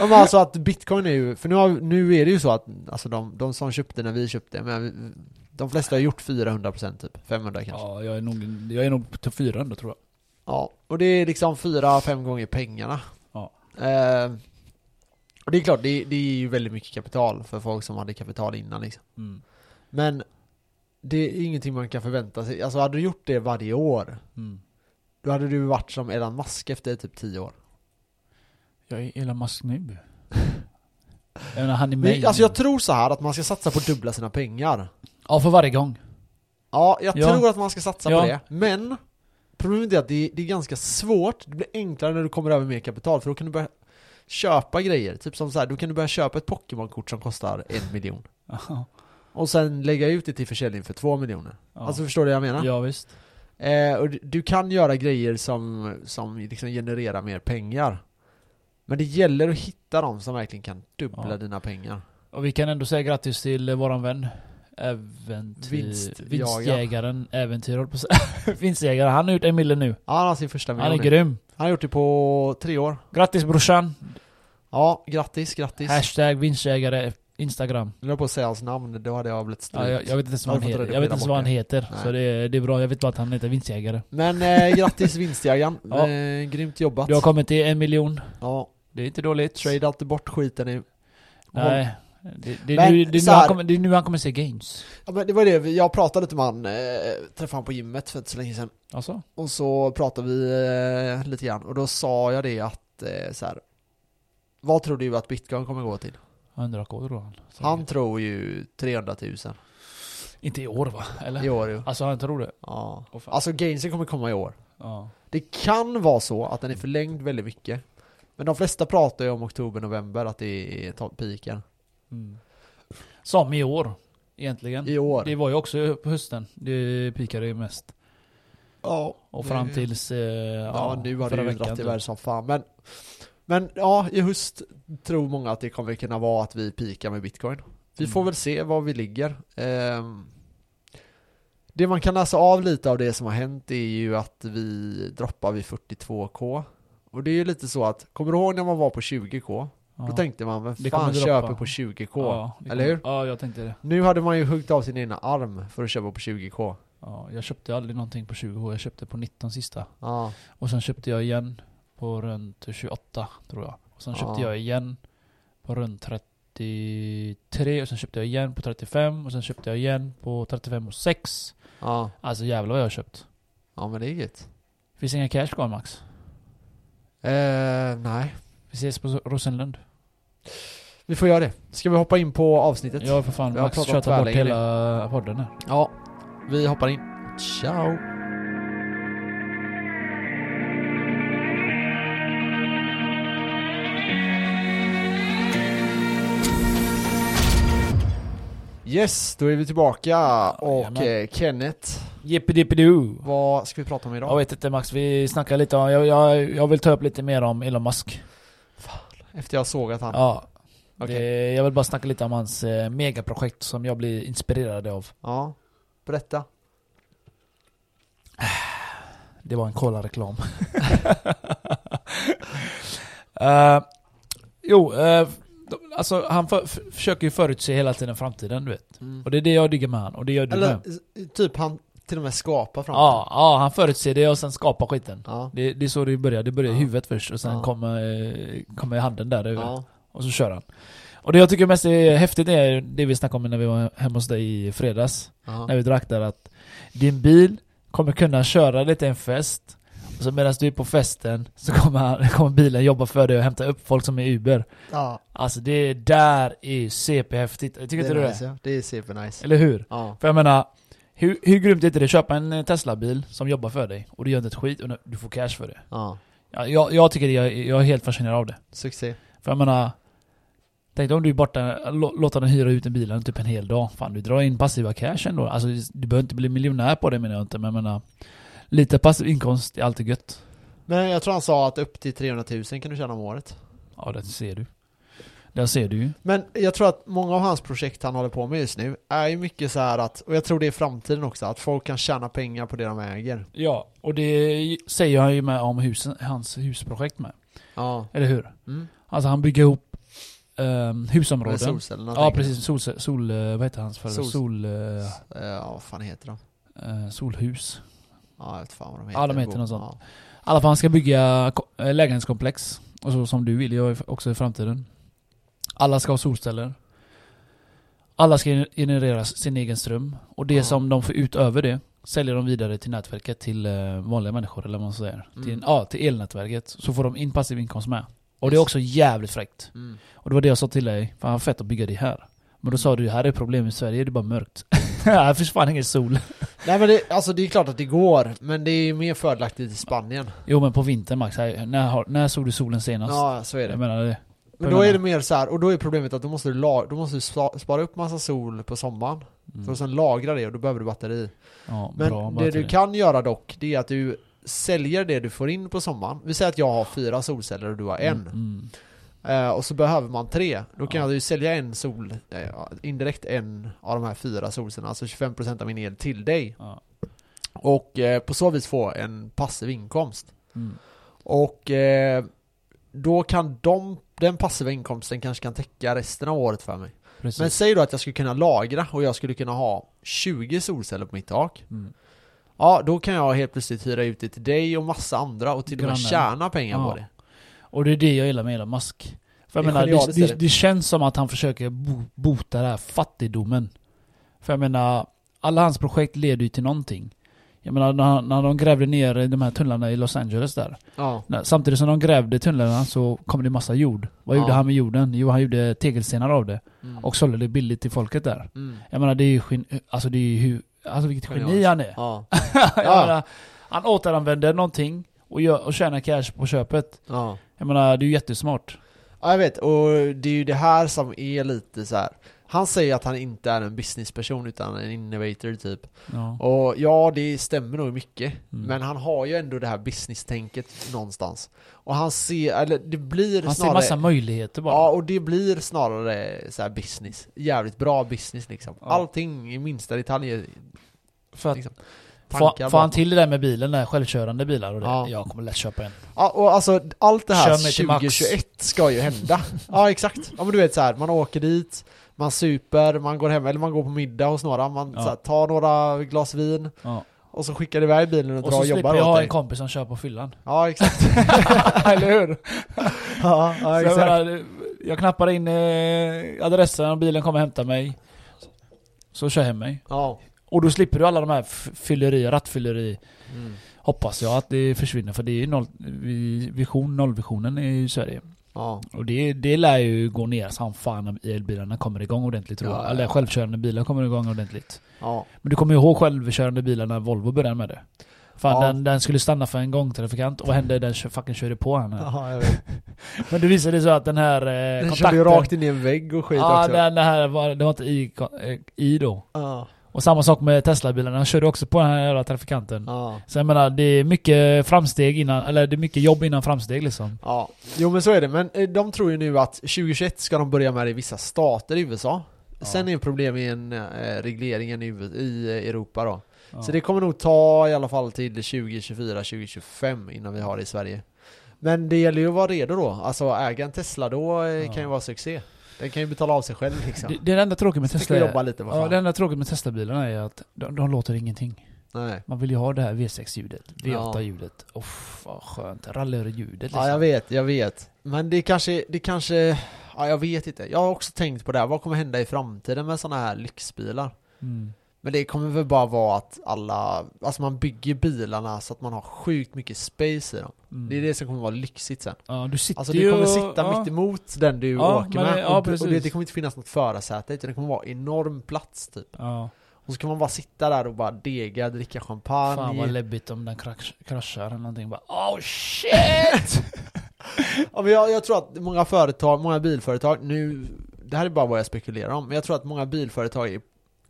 Ja, men alltså att bitcoin är ju, för nu, har, nu är det ju så att alltså de, de som köpte när vi köpte, men de flesta har gjort 400% typ, 500 kanske. Ja. Ja, jag är nog, jag är nog till 400 tror jag. och det är liksom 4-5 gånger pengarna. Ja. Eh, och det är klart, det, det är ju väldigt mycket kapital för folk som hade kapital innan liksom. Mm. Men det är ingenting man kan förvänta sig. Alltså hade du gjort det varje år, Mm. då hade du varit som Elon Musk efter typ 10 år. Jag är Elon Musk nu. menar, han är med. Alltså jag tror så här att man ska satsa på att dubbla sina pengar. Ja, för varje gång. Ja, jag Ja. tror att man ska satsa Ja. på det. Men problemet är att det, det är ganska svårt. Det blir enklare när du kommer över mer kapital, för då kan du börja köpa grejer. Typ som så här, då kan du börja köpa ett Pokémon-kort som kostar en miljon. Och sen lägga ut det till försäljning för två miljoner. Ja. Alltså förstår du vad jag menar? ja, visst. Eh, och du, du kan göra grejer som, som liksom genererar mer pengar. Men det gäller att hitta dem som verkligen kan dubbla Ja. dina pengar. Och vi kan ändå säga grattis till eh, våran vän. Äventyr... Vinstjägaren. Äventyr, håller på att säga. Vinstjägaren. Han har gjort en mille nu. Ja, han har sin första Han är miljon grym. Han har gjort det på tre år. Grattis brorsan. Ja, grattis, grattis. Hashtag vinstjägare Instagram. Nu höll på att säga hans namn, då hade jag blivit strykt. Ja, jag, jag vet inte ens vad har han heter. Jag vet på inte ens vad han heter. Nej. Så det är, det är bra. Jag vet bara att han heter vinstjägare. Men eh, grattis vinstjägaren. Ja. Eh, grymt jobbat. Du har kommit till en miljon. Ja, Det är inte dåligt. trade inte bort skiten nu. Nej. Det, det, Men nu, det, nu han här- kommer, det är nu han kommer se gains. Ja, men det var det, jag pratade lite med han, eh, träffade han på gymmet för inte så länge sedan. Alltså? Och så pratade vi eh, lite grann, och då sa jag det att eh, så här. Vad tror du att bitcoin kommer gå till? 100k tror han. Så- Han tror ju 300 000. Inte i år va? Eller? I år ju. Alltså jag tror det. Ja. Fan. Alltså Gainsen kommer komma i år. Ja. Det kan vara så att den är förlängd väldigt mycket. Men de flesta pratar ju om oktober, november, att det är piken. Mm. Som i år, egentligen. I år. Det var ju också på hösten. Det pikade ju mest. Ja. Och fram tills... Eh, Ja, nu har det ju dragit typ. iväg som fan. Men, men ja, i höst tror många att det kommer kunna vara att vi pikar med bitcoin. Vi Mm. får väl se var vi ligger. Ehm, det man kan läsa av lite av det som har hänt är ju att vi droppar vid 42k. Och det är ju lite så att, kommer du ihåg när man var på 20k? Ja. Då tänkte man, vem Det fan köper på 20k? Ja, det eller hur? Ja, jag tänkte det. Nu hade man ju huggit av sin ena arm för att köpa på 20k. Ja, jag köpte aldrig någonting på 20 år. Jag köpte på 19 sista. Ja, Och sen köpte jag igen på runt 28, tror jag. Och sen köpte Ja. jag igen på runt 33. Och sen köpte jag igen på 35. Och sen köpte jag igen på 35 och 6. ja, Alltså jävlar vad jag har köpt. ja men det är gött. Finns inga cash kvar Max. Eh, nej. Vi ses på Rosenlund. Vi får göra det. Ska vi hoppa in på avsnittet? Ja för fan, Max tjötar bort nu. hela podden här. Ja, vi hoppar in. Ciao! Yes, då är vi tillbaka och Jajamän. eh, Kenneth, Jippidippidu. vad ska vi prata om idag? Jag vet inte Max, vi snackar lite om, jag, jag, jag vill ta upp lite mer om Elon Musk. Efter jag såg att han... Ja. Okej. Det, jag vill bara snacka lite om hans eh, megaprojekt som jag blir inspirerad av. Ja, berätta. Det var en cola-reklam. Eh, jo, uh, alltså han för, försöker ju förutse hela tiden framtiden, du vet. Och det är det jag diggar med han, och det gör du Eller med. typ han till och med skapar fram Ja, ja, han förutser det och sen skapar skiten. ja. Det, det är så det börjar, det börjar i Ja. huvudet först och sen Ja. kommer, eh, kommer handen där över. ja. Och så kör han. Och det jag tycker mest är häftigt är det vi snackade om när vi var hemma hos dig i fredags. När vi drack där att din bil kommer kunna köra dig till en fest och så medan du är på festen så kommer, han, kommer bilen jobba för dig och hämta upp folk som är Uber. ja. Alltså det där är CP-häftigt. Tycker det inte är du nice, det? ja. Det är supernice. Eller hur? Ja. För jag menar, hur, hur grymt är inte det? Köpa en eh, Tesla-bil som jobbar för dig och du gör inte ett skit och du får cash för det. ja. Ja, jag, jag tycker det, jag, jag är helt fascinerad av det. Succé. För jag menar Tänk dig om du är borta, lå- låter den hyra ut en bilen typ en hel dag. Fan du drar in passiva cash ändå. Alltså du behöver inte bli miljonär på det menar jag inte men jag menar Lite passiv inkomst är alltid gött. Men jag tror han sa att upp till 300 000 kan du tjäna om året. Ja det ser du. Där ser du ju. Men jag tror att många av hans projekt han håller på med just nu är ju mycket så här att, och jag tror det är framtiden också, att folk kan tjäna pengar på det de äger. Ja, och det säger han ju med om husen, hans husprojekt med. Ja. Eller hur? Mm. Alltså han bygger ihop um, Med husområden. solcellerna. Ja precis, sol, sol, vad heter hans företag? Sol- Sol. Eh, Ja, vad fan heter de? eh, solhus. Ja, jag vet fan vad de heter. Ja, de heter något sånt. Ja. I alla fall han ska bygga ko- lägenhetskomplex. Och så som du vill jag också i framtiden. Alla ska ha solceller. Alla ska generera sin egen ström. Och det Ja. som de får ut över det säljer de vidare till nätverket till eh, vanliga människor eller vad man säger. Mm. Till, ja, till elnätverket. Så får de in passiv inkomst med. Och det är Yes. också jävligt fräckt. Mm. Och det var det jag sa till dig. Fan vad fett att bygga det här. Men då sa du, här är problem i Sverige, det är bara mörkt. här finns fan ingen sol. Nej men det, alltså det är klart att det går, men det är mer fördelaktigt i Spanien. Jo men på vintern Max, här, när, när såg du solen senast? Ja, så är det. Jag menar det. Men då är det mer så här, och då är problemet att då måste du, la, då måste du spa- spara upp massa sol på sommaren. Mm. Att sen lagra det och då behöver du batteri. Ja, Men bra, bara det du kan göra dock, det är att du säljer det du får in på sommaren. Vi säger att jag har fyra solceller och du har en. Mm. Eh, och så behöver man tre. Då kan Ja. jag ju sälja en sol, eh, indirekt en av de här fyra solcellerna, alltså 25% av min el till dig. Ja. Och eh, på så vis få en passiv inkomst. Mm. Och då kan de, den passiva inkomsten kanske kan täcka resten av året för mig. Precis. Men säg då att jag skulle kunna lagra och jag skulle kunna ha 20 solceller på mitt tak. Mm. Ja, då kan jag helt plötsligt hyra ut det till dig och massa andra och till och med tjäna pengar Ja. på det. Och det är det jag gillar med Elon Musk. För jag Det menar, det, det, det. det känns som att han försöker bo, bota den här fattigdomen. För jag menar, alla hans projekt leder ju till någonting. Jag menar när, när de grävde ner de här tunnlarna i Los Angeles där. Ja. När- Samtidigt som de grävde tunnlarna så kom det massa jord. Vad Ja. gjorde han med jorden? Jo, han gjorde tegelstenar av det. Mm. Och sålde det billigt till folket där. Mm. Jag menar det är ju alltså det är ju alltså vilket geni han är. Ja. menar, han återanvänder någonting och, gör, och tjänar cash på köpet. ja. Jag menar det är ju jättesmart. Ja, jag vet. Och det är ju det här som är lite så här. Han säger att han inte är en businessperson utan en innovator typ. Ja. Och ja, det stämmer nog mycket. Mm. Men han har ju ändå det här business-tänket någonstans. Och han ser, eller det blir Han ser snarare... massa möjligheter bara. Ja, och det blir snarare så här business. Jävligt bra business liksom. Ja. Allting i minsta detalj. för att liksom, få, tankar får han till det där med bilen, där självkörande bilar och det. Ja. Jag kommer lätt köpa en. Ja, och alltså allt det här Kör mig till max. 2021 ska ju hända. ja, exakt. Ja men du vet så här, man åker dit, man super, man går hem, eller man går på middag hos några, man Ja. så här, tar några glas vin Ja. och så skickar iväg bilen och, Och drar så och jobbar jag åt dig. en kompis som kör på fyllan. Ja, exakt. Eller hur? ja, ja, Så jag, exakt. menar, jag knappar in eh, adressen och bilen kommer hämta mig. Så kör jag hem mig. Ja. Och då slipper du alla de här fylleri, rattfylleri. Mm. Hoppas jag att det försvinner för det är noll, vi- vision, nollvisionen i Sverige. Ja. Och det, det lär ju gå ner som fan om elbilarna kommer igång ordentligt tror Ja, jag. ja, Eller ja. självkörande bilar kommer igång ordentligt. Ja. Men du kommer ju ihåg självkörande bilar när Volvo började med det? Fan Ja. den, den skulle stanna för en gångtrafikant och vad hände? Den fucking körde på henne. ja. Men det visade sig så att den här eh, Den kontakten... körde rakt in i en vägg och skit Ja, också. den, den här var, det var inte i, eh, i då. Ja. Och samma sak med Tesla-bilarna, han körde också på den här jävla trafikanten. Ja. Så jag menar, det är mycket framsteg innan, eller det är mycket jobb innan framsteg liksom. Ja, jo men så är det. Men eh, de tror ju nu att 2021 ska de börja med det i vissa stater i USA. Ja. Sen är det problem med en, eh, regleringen i, i Europa då. Ja. Så det kommer nog ta i alla fall till 2024-2025 innan vi har det i Sverige. Men det gäller ju att vara redo då. Alltså äga en Tesla då eh, kan ju vara succé. Den kan ju betala av sig själv liksom. det, det enda tråkiga med Tesla jobba lite, vad ja, det enda tråkiga med Tesla-bilarna är att de, de låter ingenting. Nej. Man vill ju ha det här V6-ljudet, Ja. V8-ljudet. Uff, vad skönt. Rallyr-ljudet liksom. Ja jag vet, jag vet. Men det kanske, det kanske, ja jag vet inte. Jag har också tänkt på det här, vad kommer hända i framtiden med sådana här lyxbilar? Mm. Men det kommer väl bara vara att alla, alltså man bygger bilarna så att man har sjukt mycket space i dem. Mm. Det är det som kommer vara lyxigt sen. Ja, du sitter Alltså du kommer sitta ja. mitt emot den du Ja, åker med ja, och, och det, det kommer inte finnas något förarsäte utan det kommer vara enorm plats typ. Ja. Och så kan man bara sitta där och bara dega, dricka champagne. Fan vad läbbigt om den krasch, kraschar eller någonting. Bara oh shit! Ja, men jag, jag tror att många företag, många bilföretag, nu, det här är bara vad jag spekulerar om, men jag tror att många bilföretag är-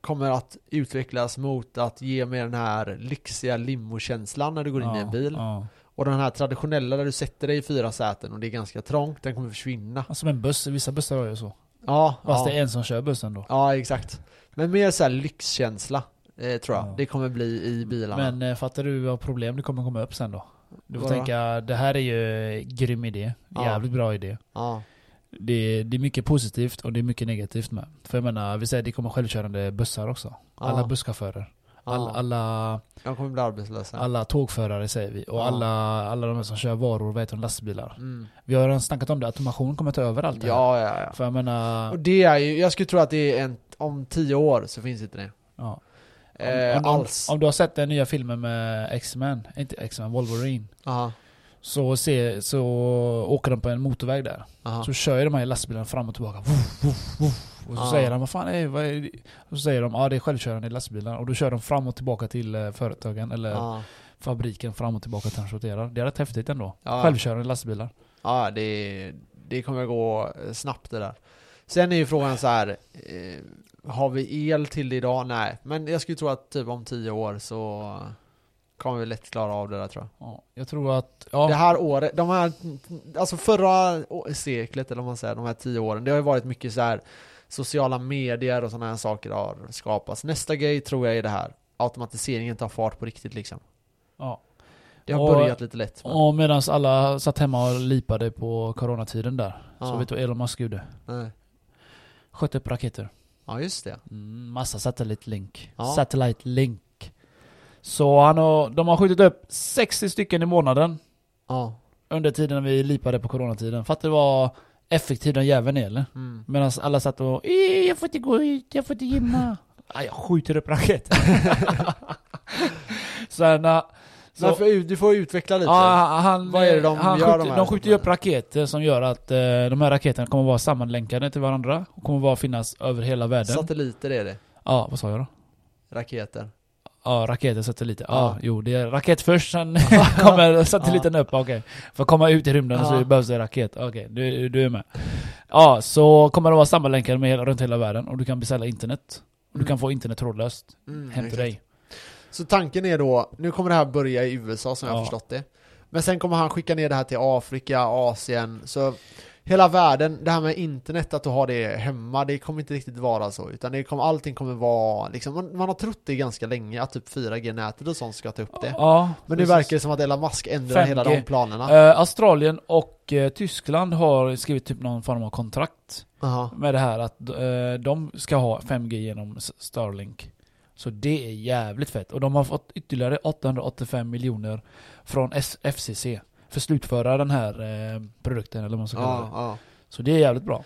kommer att utvecklas mot att ge mer den här lyxiga limokänslan när du går in i en bil. Ja. Och den här traditionella där du sätter dig i fyra säten och det är ganska trångt, den kommer försvinna. Ja, Som en buss, vissa bussar har ju så. Ja, Fast ja. det är en som kör bussen då. ja exakt. Men mer så här lyxkänsla, eh, tror jag. Ja. Det kommer bli i bilarna. Men eh, fattar du vad problem det kommer komma upp sen då? Du får Vadå? tänka, det här är ju grym idé. Ja. Jävligt bra idé. Ja, Det, det är mycket positivt och det är mycket negativt med. För jag menar, vi säger det kommer självkörande bussar också. Alla busschaufförer. All, alla, De kommer bli arbetslösa. alla tågförare säger vi. Och Ja. alla, alla de som kör varor, vad heter de, lastbilar. Mm. Vi har redan snackat om det, automation kommer ta över allt det här. Ja, ja. För jag menar, Och det är ju, jag skulle tro att det är en, om tio år så finns inte det. ja. Eh, om, om, alls. om du har sett den nya filmen med X-Men, inte X-Men, Wolverine. Aha, Så, se, så åker de på en motorväg där. aha. Så kör ju de här lastbilarna fram och tillbaka. Woof, woof, woof. Och så Ja. säger de, vad fan är, vad är det? Och så säger de, ja det är självkörande lastbilar. Och då kör de fram och tillbaka till eh, företagen eller Ja, fabriken fram och tillbaka och transporterar. Det är rätt häftigt ändå. Ja. Självkörande lastbilar. ja det, det kommer gå snabbt det där. Sen är ju frågan så här. Eh, har vi el till det idag? Nej. Men jag skulle tro att typ om tio år så kommer vi lätt klara av det där tror jag. Ja, jag tror att, ja. Det här året, de här, alltså förra seklet eller vad man säger, de här tio åren, det har ju varit mycket så här sociala medier och sådana här saker har skapats. Nästa grej tror jag är det här, automatiseringen tar fart på riktigt liksom. ja. Det har Och- börjat lite lätt. Men, Och medan alla satt hemma och lipade på coronatiden där. Så Ja. vet du vad Elon Musk gjorde? nej. Sköt upp raketer. Ja just det. Mm, massa satellite link. Ja. Satellite link. Så han har, de har skjutit upp 60 stycken i månaden Ja. under tiden vi lipade på coronatiden. Fattar du vad effektiv den jäveln är eller? Mm. Medan alla satt och "Eh, jag får inte gå ut, jag får inte gymma. Ah, jag skjuter upp raketer. Sen, äh, så, Men för, du får utveckla lite. ja, han, Vad är det de han gör, skjuter, de här? de skjuter ju upp raketer som gör att eh, de här raketerna kommer vara sammanlänkade till varandra och kommer vara finnas över hela världen. Satelliter är det. Ja, vad sa jag då? Raketer. Ja, raketer, satelliter. Ja, Ja. jo, det är raket först, sen kommer satelliten upp. Okej. För att komma ut i rymden så behövs det raket. Okej, du, du är med. Ja, så kommer det vara sammanlänkade med hela, runt hela världen och du kan beställa internet. Du kan få internet trådlöst Mm, hem till dig. Så tanken är då, nu kommer det här börja i USA som jag har förstått det. Men sen kommer han skicka ner det här till Afrika, Asien, så hela världen, det här med internet, att du har det hemma, det kommer inte riktigt vara så. Utan det kommer, allting kommer vara, liksom, man, man har trott det ganska länge, att typ 4G-nätet och sånt ska ta upp det. Ja, Men nu verkar det som att Elon Musk ändrar 5G. hela de planerna. Eh, Australien och eh, Tyskland har skrivit typ någon form av kontrakt Aha. med det här att eh, de ska ha 5G genom Starlink. Så det är jävligt fett. Och de har fått ytterligare 885 miljoner från S- FCC för slutföra den här eh, produkten eller vad man ska kalla det. Ja. Så det är jävligt bra.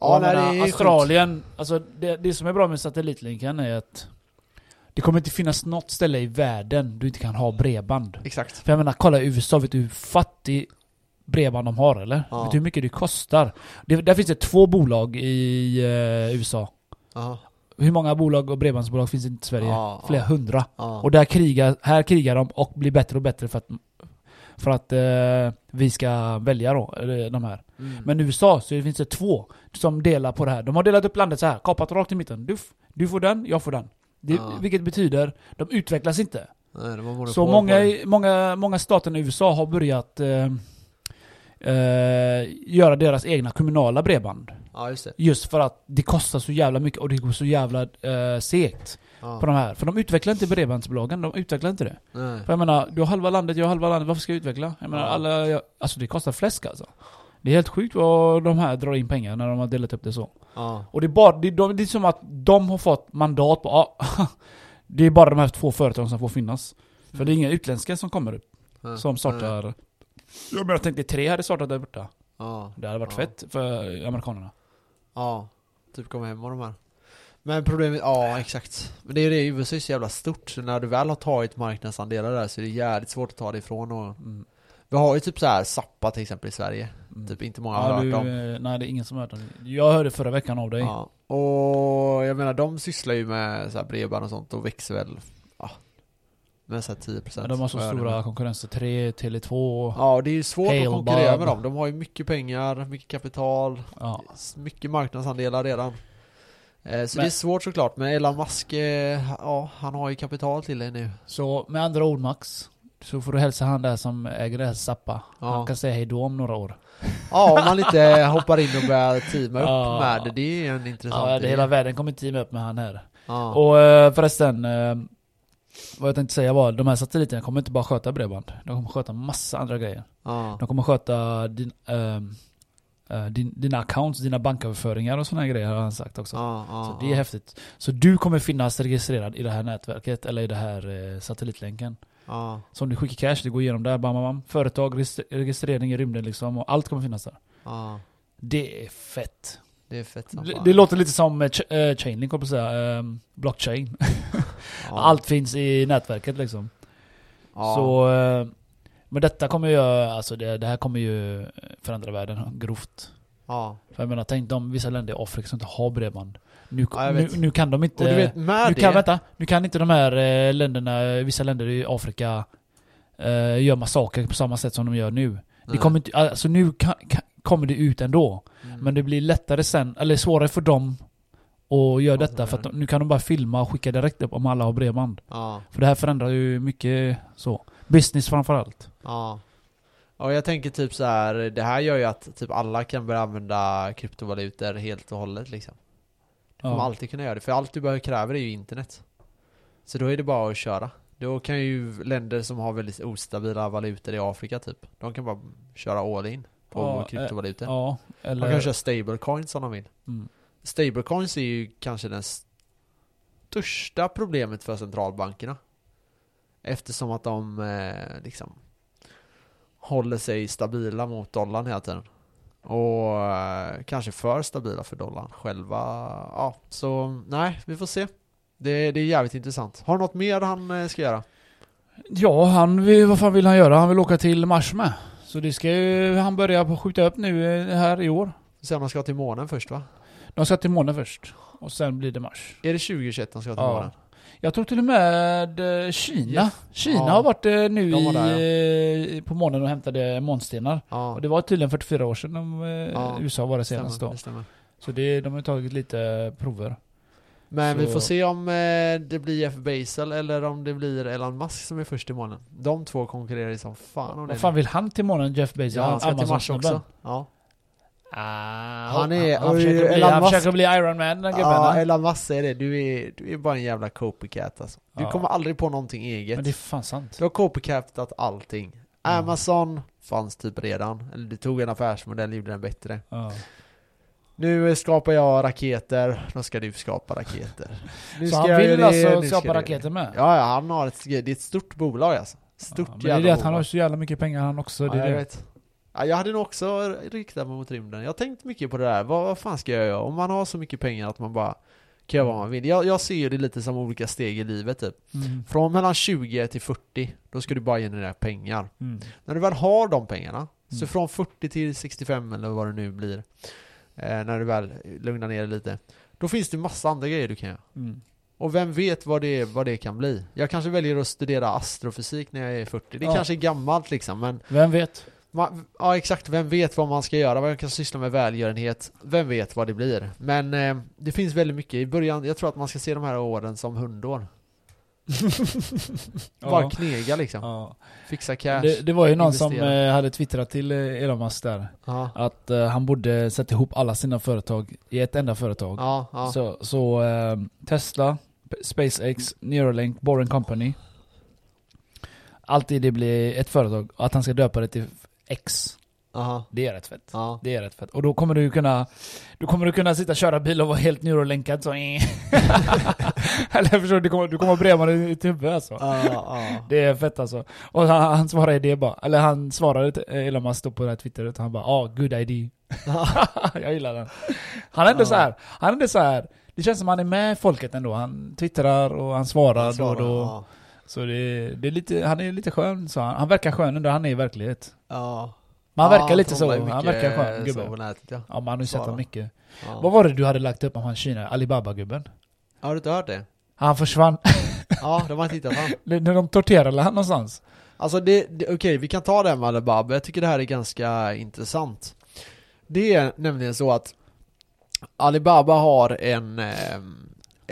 Ja, nej, menar, det Australien, alltså det, det som är bra med satellitlinken är att det kommer inte finnas något ställe i världen du inte kan ha bredband. Exakt. För jag menar, kolla i USA, vet du hur fattig bredband de har eller? Ja. Vet du hur mycket det kostar? Det, där finns det två bolag i eh, USA. Ja, Hur många bolag och bredbandsbolag finns det inte i Sverige? Ja, Flera ja. hundra. Och där krigar, här krigar de och blir bättre och bättre för att, för att eh, vi ska välja då, eller de här. Mm. Men i USA så finns det två som delar på det här. De har delat upp landet så här, kapat rakt i mitten. Du, du får den, jag får den. Det, Ja. Vilket betyder, de utvecklas inte. Nej, Så många, många, många stater i USA har börjat eh, eh, göra deras egna kommunala bredband. Ja, just. Just för att det kostar så jävla mycket och det går så jävla eh, segt Ja. på de här. För de utvecklar inte bredbandsbolagen, de utvecklar inte det. Nej. För jag menar, du har halva landet, jag har halva landet, varför ska jag utveckla? Jag menar, Ja. alla, jag, alltså det kostar fläsk alltså. Det är helt sjukt vad de här drar in pengar när de har delat upp det så. Ja. Och det är bara, det, de, det är som att de har fått mandat på, ja, det är bara de här två företagen som får finnas. För det är inga utländska som kommer upp, Ja. som startar. Jag menar, tänk dig tre hade startat där borta. Ja. Det hade varit Ja. fett för amerikanerna. Ja, typ komma hem och de här. Men problemet, ja exakt. Men det är ju det, USA är så jävla stort, så när du väl har tagit marknadsandelar där så är det jävligt svårt att ta det ifrån och Mm. Vi har ju typ så här Zappa till exempel i Sverige. Mm. Typ inte många har Ja, hört du, om. eh, nej det är ingen som har hört om det. Jag hörde förra veckan av dig. Ja. Och jag menar de sysslar ju med så här bredband och sånt och växer väl, ja, med så här 10% Ja, de har så stora konkurrenser. 3, Tele2. Ja, och det är ju svårt Hail att konkurrera med dem. De har ju mycket pengar, mycket kapital, Ja. mycket marknadsandelar redan. Eh, Så Men- det är svårt såklart, men Elon Musk, eh, ja, han har ju kapital till det nu. Så med andra ord Max, så får du hälsa han där som äger det här Zappa. Ja. Han kan säga hej då om några år. Ja, om man inte hoppar in och börjar teama upp Ja. med det, det är en intressant Ja, det idé. hela världen kommer teama upp med han här. Ja. Och eh, förresten, vad jag tänkte säga var, de här satelliterna kommer inte bara sköta bredband. De kommer sköta massa andra grejer. ja. De kommer sköta din, eh, din, dina accounts, dina banköverföringar och sådana grejer har han sagt också. Ja, ja, Så det är ja. häftigt. Så du kommer finnas registrerad i det här nätverket, eller i det här eh, satellitlänken. Ja, Så om du skickar cash, det går igenom där, bam, bam, bam. Företag, registr- registrering i rymden liksom, och allt kommer finnas där. ja. Det är fett. Det är fett Det, det låter lite som eh, ch- eh, Chainlink, jag säga. ehm, blockchain. Allt finns i nätverket liksom. Så, eh, men detta kommer ju, alltså det, det här kommer ju förändra världen grovt. Ja. För jag menar, tänk de vissa länder i Afrika som inte har bredband. Nu, Ja, nu, nu kan de inte... Och du vet, med nu det... kan, vänta, nu kan inte de här eh, länderna, vissa länder i Afrika, eh, göra massaker på samma sätt som de gör nu. Det kommer inte, alltså nu kan, kan, kommer det ut ändå. Mm. Men det blir lättare sen, eller svårare för dem att göra Ja, detta. det För att nu kan de bara filma och skicka direkt upp om alla har bredband. Ja, För det här förändrar ju mycket så. Business framförallt. ja. Och jag tänker typ så här, det här gör ju att typ alla kan börja använda kryptovalutor helt och hållet liksom. Du kommer Ja. alltid kunna göra det, för allt du behöver kräver är ju internet. Så då är det bara att köra. Då kan ju länder som har väldigt ostabila valutor i Afrika typ, de kan bara köra all in på Ja, kryptovalutor. Ja, De eller... kan köra stablecoins om de vill. Mm. Stablecoins är ju kanske den största problemet för centralbankerna. Eftersom att de eh, liksom håller sig stabila mot dollarn hela tiden. Och eh, kanske för stabila för dollarn själva. Ja, så nej, vi får se. Det, det är jävligt intressant. Har du något mer han eh, ska göra? Ja, han vill, vad fan vill han göra? Han vill åka till Mars med. Så det ska ju han börja på skjuta upp nu här i år. Sen de ska till månen först va? De ska till månen först. Och sen blir det Mars. Är det 2021 de ska till Ja. månen? Jag tror till och med eh, Kina. Yes. Kina Ja. har varit eh, nu var i, där, eh, på månen och hämtade månstenar. Ja, Och det var tydligen 44 år sedan de, Ja, USA var det stämmer, senast det då. stämmer. Så det, de har tagit lite prover. Men vi Så- får se om det blir Jeff Bezos eller om det blir Elon Musk som är först i månen. De två konkurrerar som fan om det. Vad fan vill han till månen, Jeff Bezos? Ja, han ska till Mars också. Ja. Ah, Han är- han, och försöker bli, han Musk- försöker bli Iron Man, den gubben. Ja, han. Elon Musk säger det. Du är, du är bara en jävla copycat alltså. Du Ja. kommer aldrig på någonting Men eget. det är fan sant. Du har copycatat allting. Ja. Amazon fanns typ redan. Eller du tog en affärsmodell och gjorde den bättre. Ja. Nu skapar jag raketer, då ska du skapa raketer. Nu Så ska han vill det, alltså skapa raketer med? Ja, ja, han har ett, det är ett stort bolag alltså. Stort Ja, men det är jävla det att han har så jävla mycket pengar han också. Ja, Det är jag det. vet. Ja, jag hade nog också riktat mig mot rymden. Jag har tänkt mycket på det där. Vad, vad fan ska jag göra? Om man har så mycket pengar att man bara kan göra vad man vill. Jag, jag ser det lite som olika steg i livet typ. Mm. Från mellan 20 till 40, då ska du bara generera pengar. Mm. När du väl har de pengarna, så Mm. från 40 till 65 eller vad det nu blir, eh, när du väl lugnar ner dig lite, då finns det massa andra grejer du kan göra. Mm. Och vem vet vad det, vad det kan bli? Jag kanske väljer att studera astrofysik när jag är 40. Det Ja. kanske är gammalt liksom, men Vem vet? Ma- ja exakt, vem vet vad man ska göra, jag kan syssla med välgörenhet, vem vet vad det blir. Men eh, det finns väldigt mycket i början, jag tror att man ska se de här åren som hundår. Bara Ja. knega liksom, Ja. fixa cash. Det, det var ju någon som investera. eh, hade twittrat till eh, Elon Musk där. Ja, Att eh, han borde sätta ihop alla sina företag i ett enda företag. ja, ja. Så, så eh, Tesla, SpaceX, Neuralink, Boring Company. Alltid det blir ett företag. Att han ska döpa det till X. Aha. Det är rätt fett. Ja. Det är rätt fett. Och då kommer du kunna Du kommer du kunna sitta och köra bil och vara helt neurolänkad så Eller förstår du? Du kommer, du kommer ha bredband i ditt huvud alltså. Ja, ja. Det är fett alltså. Och han, han svarade det bara, eller han svarade Elon Musk då på det här Twitter och han bara ah, good idea. jag gillar den. Han är ändå Ja. så här, han är ändå så här. Det känns som han är med folket ändå. Han twittrar och han svarar då och då. Så det, det är lite, han är lite skön så han, han verkar skön ändå, han är i verkliget. Ja. Men han Ja, verkar lite så, han verkar skön gubbe. så på nätet ja. Ja men han har ju sett honom mycket. Ja. Vad var det du hade lagt upp om han Kina? Alibaba-gubben? Har du inte hört det? Han försvann. Ja, de har inte hittat. När de torterade han någonstans. Alltså det, det okej vi kan ta det här med Alibaba, jag tycker det här är ganska intressant. Det är nämligen så att Alibaba har en, eh,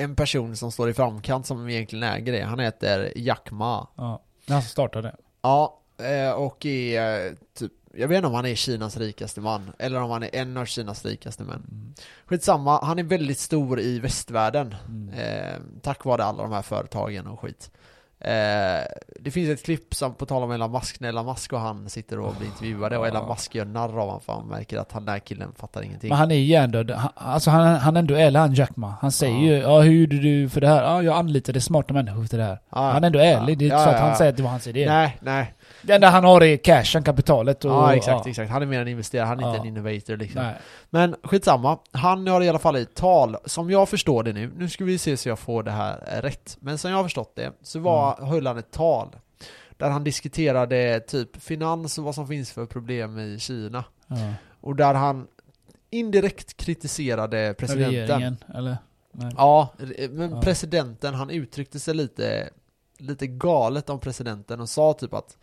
en person som står i framkant som egentligen äger det, han heter Jack Ma. Ja. Han startade. Ja, eh, och är eh, typ, jag vet inte om han är Kinas rikaste man, eller om han är en av Kinas rikaste män. Mm. Skitsamma, han är väldigt stor i västvärlden. Mm. Eh, tack vare alla de här företagen och skit. Eh, det finns ett klipp som, på tal om Elon Musk, när Elon Musk och han sitter och blir intervjuade och Elon Musk gör narr av honom för han märker att han, den här killen fattar ingenting. Men han är hjärndöd. Han, alltså han, han ändå är han Jack Ma. Han säger Ja. ju ja hur gjorde du för det här? Ja jag anlitade smarta människor till det här. Ja, Han är ändå ärlig. Det är inte ja, så att ja, han ja. säger att det var hans idé. Nej, nej. Det enda han har är cashen, kapitalet och... Ja, exakt, exakt. Han är mer en investerare, han är inte Ja. en innovator liksom. Nej. Men skitsamma, han har i alla fall i tal, som jag förstår det nu, nu ska vi se så jag får det här rätt, men som jag har förstått det, så var, Mm. höll han ett tal där han diskuterade typ finans och vad som finns för problem i Kina. Ja. Och där han indirekt kritiserade presidenten. Regeringen, eller? Nej. Ja, men Ja. presidenten, han uttryckte sig lite, lite galet om presidenten och sa typ att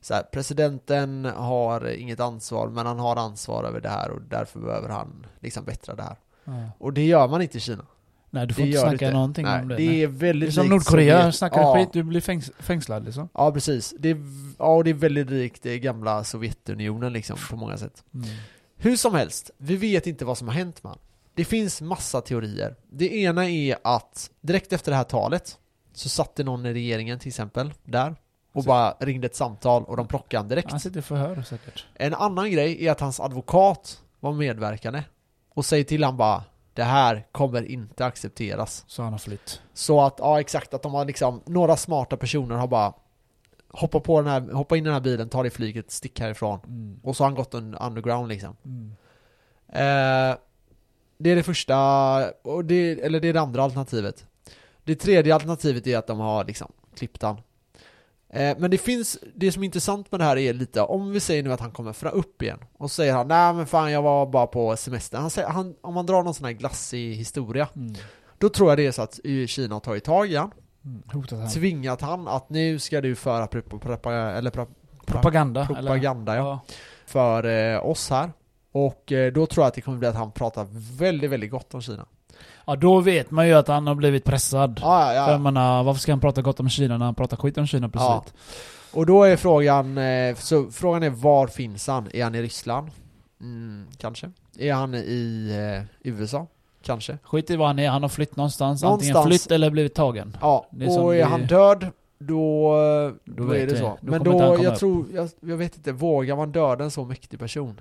så här, presidenten har inget ansvar men han har ansvar över det här och därför behöver han liksom bättra det här. Ja. Och det gör man inte i Kina. Nej, du får det inte snacka någonting Nej, om det. Det nej. är Det är väldigt som Nordkorea, Sovjet. snackar ja. skit, du blir fängs fängslad liksom. Ja, precis. Det är, ja, det är väldigt likt det gamla Sovjetunionen liksom på många sätt. Mm. Hur som helst, vi vet inte vad som har hänt man. Det finns massa teorier. Det ena är att direkt efter det här talet så satt det någon i regeringen till exempel där och Så- bara ringde ett samtal och de plockade han direkt. Han sitter i förhör säkert. En annan grej är att hans advokat var medverkande och säger till han bara det här kommer inte accepteras. Så han har flytt. Så att, ja exakt, att de har liksom, några smarta personer har bara hoppat på den här, hoppa in i den här bilen, ta det flyget, stick härifrån. Mm. Och så har han gått un- underground liksom. Mm. Eh, det är det första, och det, eller det är det andra alternativet. Det tredje alternativet är att de har liksom klippt han. Eh, Men det finns, det som är intressant med det här är lite, om vi säger nu att han kommer upp igen och säger han nej men fan jag var bara på semester. Han säger, han, om man drar någon sån här glassig historia, Mm. då tror jag det är så att Kina har tagit tag i han, Mm. Hotat han. tvingat han att nu ska du föra prop- propa- eller pro- Propaganda. propaganda eller? ja, för eh, oss här. Och eh, då tror jag att det kommer bli att han pratar väldigt, väldigt gott om Kina. Ja, då vet man ju att han har blivit pressad. Ja, ja, För ja. jag menar, varför ska han prata gott om Kina när han pratar skit om Kina Ja. plötsligt? Och då är frågan, eh, så frågan är var finns han? Är han i Ryssland? Mm, kanske. Är han i eh, USA? Kanske. Skit i vad han är, han har flytt någonstans. Någonstans. Antingen flytt eller blivit tagen. Ja, är och är det- han död då, då, vet är det vi. så. Då Men då, jag upp. tror, jag, jag vet inte, vågar man döda en så mäktig person?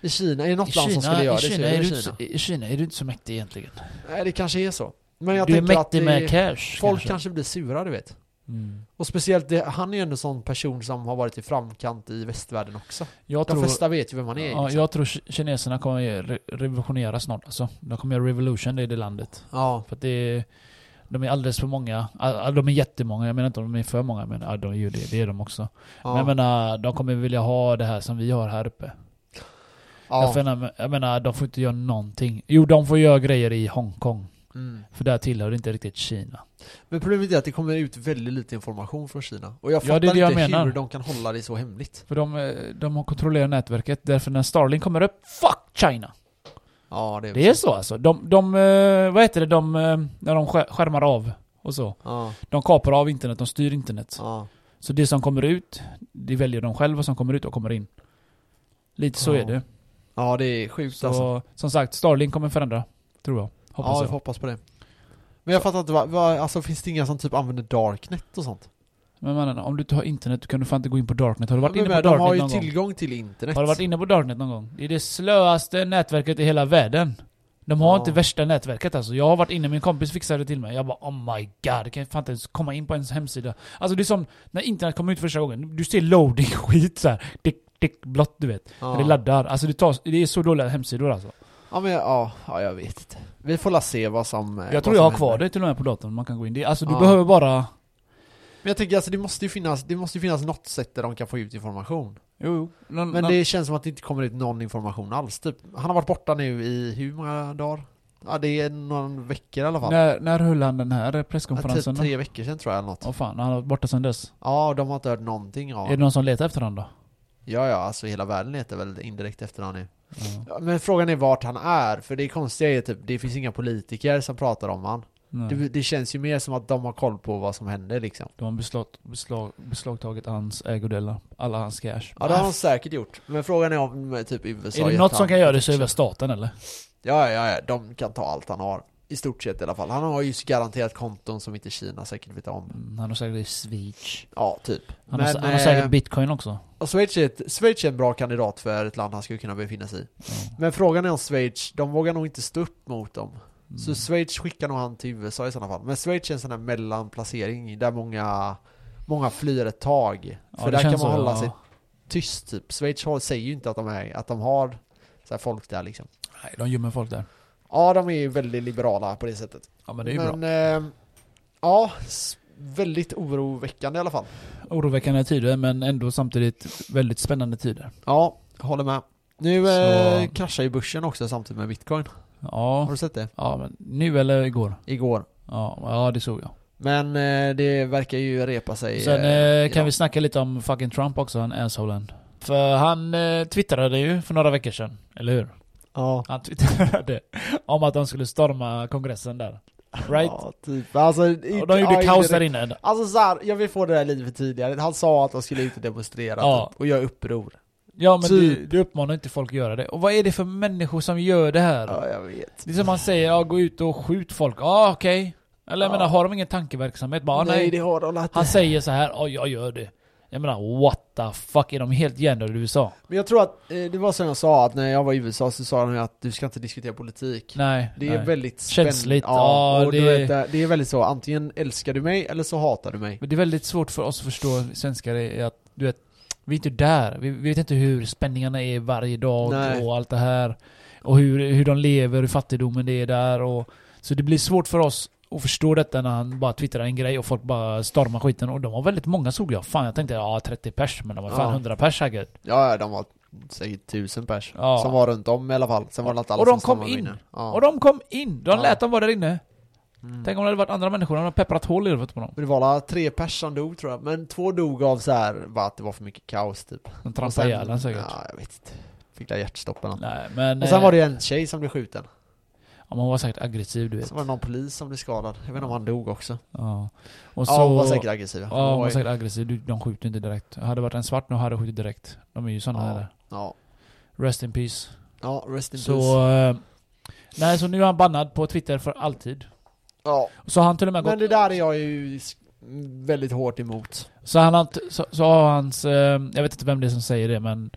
I Kina, är det något I land som skulle göra i det Kina, är är det du, Kina. inte- I Kina är du inte så mäktig egentligen. Nej, det kanske är så. Men jag du är tänker att mäktig det, med cash. folk kanske. blir sura, du vet. Mm. Och speciellt, det, han är ju en sån person som har varit i framkant i västvärlden också. Jag De tror, flesta vet ju vem han är. ja, liksom. jag tror ki- kineserna kommer re revolutionera snart alltså. De kommer göra revolution i det landet. ja. För att det är, de är alldeles för många. De är jättemånga, jag menar inte om de är för många, men ja, de är ju det, det är de också. ja. Men jag menar, de kommer vilja ha det här som vi har här uppe. Ja. Jag, menar, jag menar, de får inte göra någonting. Jo, de får göra grejer i Hongkong. Mm. För där tillhör det inte riktigt Kina. Men problemet är att det kommer ut väldigt lite information från Kina. Och jag Ja, fattar det är det jag inte menar. hur de kan hålla det så hemligt. För de, eh, de har kontrollerat nätverket, därför när Starlink kommer upp, fuck China! Ja, det är, Det är så alltså. De, de eh, vad heter det, de, eh, när de skär- skärmar av och så. Ja, De kapar av internet, de styr internet. ja. Så det som kommer ut, det väljer de själva som kommer ut och kommer in. Lite så Ja. är det. Ja, det är sjukt Så alltså. som sagt, Starlink kommer förändra. Tror jag. Hoppas ja, jag. jag hoppas på det. Men jag fattar inte, vad, vad, alltså finns det inga som typ använder Darknet och sånt? Men mannen, om du inte har internet, kan du fan inte gå in på Darknet. Har du varit Men, inne men, på de har Darknet ju någon gång? tillgång till internet. Har du varit inne på Darknet någon gång? Det är det slöaste nätverket i hela världen. De har Ja. inte värsta nätverket alltså. Jag har varit inne, min kompis fixade det till mig. Jag bara oh my god, kan jag fan inte ens komma in på ens hemsida. Alltså det är som när internet kom ut första gången. Du ser loading skit dick, blått du vet. ja. Det laddar. Alltså det, tar, det är så dåliga hemsidor alltså. Ja, men ja, ja, jag vet inte. Vi får la se vad som Jag tror jag har kvar det till och med på datorn. Man kan gå in. Det, alltså du Ja. behöver bara... Men jag tänker alltså det måste ju finnas, det måste ju finnas något sätt där de kan få ut information. Jo, jo. Någon, Men någon, det känns som att det inte kommer ut någon information alls typ. Han har varit borta nu i hur många dagar? Ja det är någon veckor i alla fall. när, när höll han den här Ja, presskonferensen typ tre veckor sedan tror jag eller något. Åh fan, han har varit borta sedan dess. Ja, de har inte hört någonting av Är det någon som letar efter honom då? Ja, ja, alltså hela världen letar väl indirekt efter honom nu. Ja, men frågan är vart han är, för det konstiga är typ, det finns inga politiker som pratar om han. Det, det känns ju mer som att de har koll på vad som händer liksom. De har beslag, beslag, beslagtagit hans ägodelar. Alla hans cash. Ja, det har de säkert gjort. Men frågan är om typ USA är det något som kan göra det så är det väl staten eller? Ja, ja, ja, de kan ta allt han har. I stort sett i alla fall. Han har ju garanterat konton som inte Kina säkert vet om. Mm, Han har säkert Schweiz. Ja, typ. Han, Men, har, han har eh, säkert bitcoin också. Och Schweiz är, ett, Schweiz är en bra kandidat för ett land han skulle kunna befinna sig i. Ja. Men frågan är om Schweiz, de vågar nog inte stå upp mot dem. Mm. Så Schweiz skickar nog han till USA i sådana fall. Men Schweiz är en sån här mellanplacering där många, många flyr ett tag. Ja, För där kan man så, hålla ja. sig tyst typ. Schweiz säger ju inte att de, är, att de har så folk där liksom. Nej, de gömmer folk där. Ja, de är ju väldigt liberala på det sättet. Ja men det är ju bra. men, eh, ja, väldigt oroväckande i alla fall. Oroväckande tider men ändå samtidigt väldigt spännande tider. Ja, håller med. Nu Så- eh, kraschar ju börsen också samtidigt med bitcoin. Har Ja, du sett det? ja men nu eller igår? Igår. Ja, ja det såg jag. Men eh, det verkar ju repa sig. Sen eh, eh, kan vi snacka lite om fucking Trump också, han assholen. För han eh, twittrade ju för några veckor sedan, eller hur? Ja. Han twittrade om att de skulle storma kongressen där. Right? Ja, typ. Alltså, Och de gjorde kaos där inne. Alltså så här, jag vill få det där lite för tidigare. Han sa att de skulle ut och demonstrera Ja. typ, och göra uppror. Ja men Typ. du, du uppmanar inte folk att göra det. Och vad är det för människor som gör det här? Ja, jag vet. Det är som man säger, ja gå ut och skjut folk. Ja okej. Eller jag Ja. menar, har de ingen tankeverksamhet? Bara, nej, nej. det har de inte. Han säger så här, ja jag gör det. Jag menar, what the fuck? Är de helt hjärndöda i USA? Men jag tror att, eh, det var som jag sa, att när jag var i USA så sa de att du ska inte diskutera politik. Nej. Det är nej. väldigt spännande. Känsligt, Ja, och det- vet, det är väldigt så, antingen älskar du mig eller så hatar du mig. Men det är väldigt svårt för oss att förstå svenskar är att, du vet, vi är inte där. Vi, vi vet inte hur spänningarna är varje dag Nej. och allt det här. Och hur, hur de lever, hur fattigdomen det är där och... Så det blir svårt för oss och förstår detta när han bara twittrar en grej och folk bara stormar skiten. Och de var väldigt många såg jag. Fan jag tänkte ja 30 pers, men de var fan Ja. 100 pers säkert. Ja, de var säkert tusen pers. Ja. Som var runt om i alla fall. Sen var det inte alla Och de som kom in. Ja. Och de kom in! De Ja. lät dem vara där inne. Mm. Tänk om det hade varit andra människor, de hade pepprat hål i huvudet på dem. Men det var alla tre pers som dog tror jag. Men två dog av så här, bara att det var för mycket kaos typ. De trampade ihjäl säkert. Ja, jag vet inte. Fick där hjärtstopp eller något. Nej men... Och sen eh, var det ju en tjej som blev skjuten. Ja, man var säkert aggressiv du vet. Så var det någon polis som blev skadad. Jag vet inte om han dog också. Ja. Och så... Ja, hon var säkert aggressiv. Ja, hon var säkert aggressiv. De skjuter inte direkt. Hade det varit en svart nu hade de skjutit direkt. De är ju såna Ja. här. Ja. Rest in peace. Ja, rest in Så... peace. eh, nej, så nu är han bannad på Twitter för alltid. Ja. Så han till och med Men gått... det där är jag ju väldigt hårt emot. Så han har, så, så har hans... eh, jag vet inte vem det är som säger det men...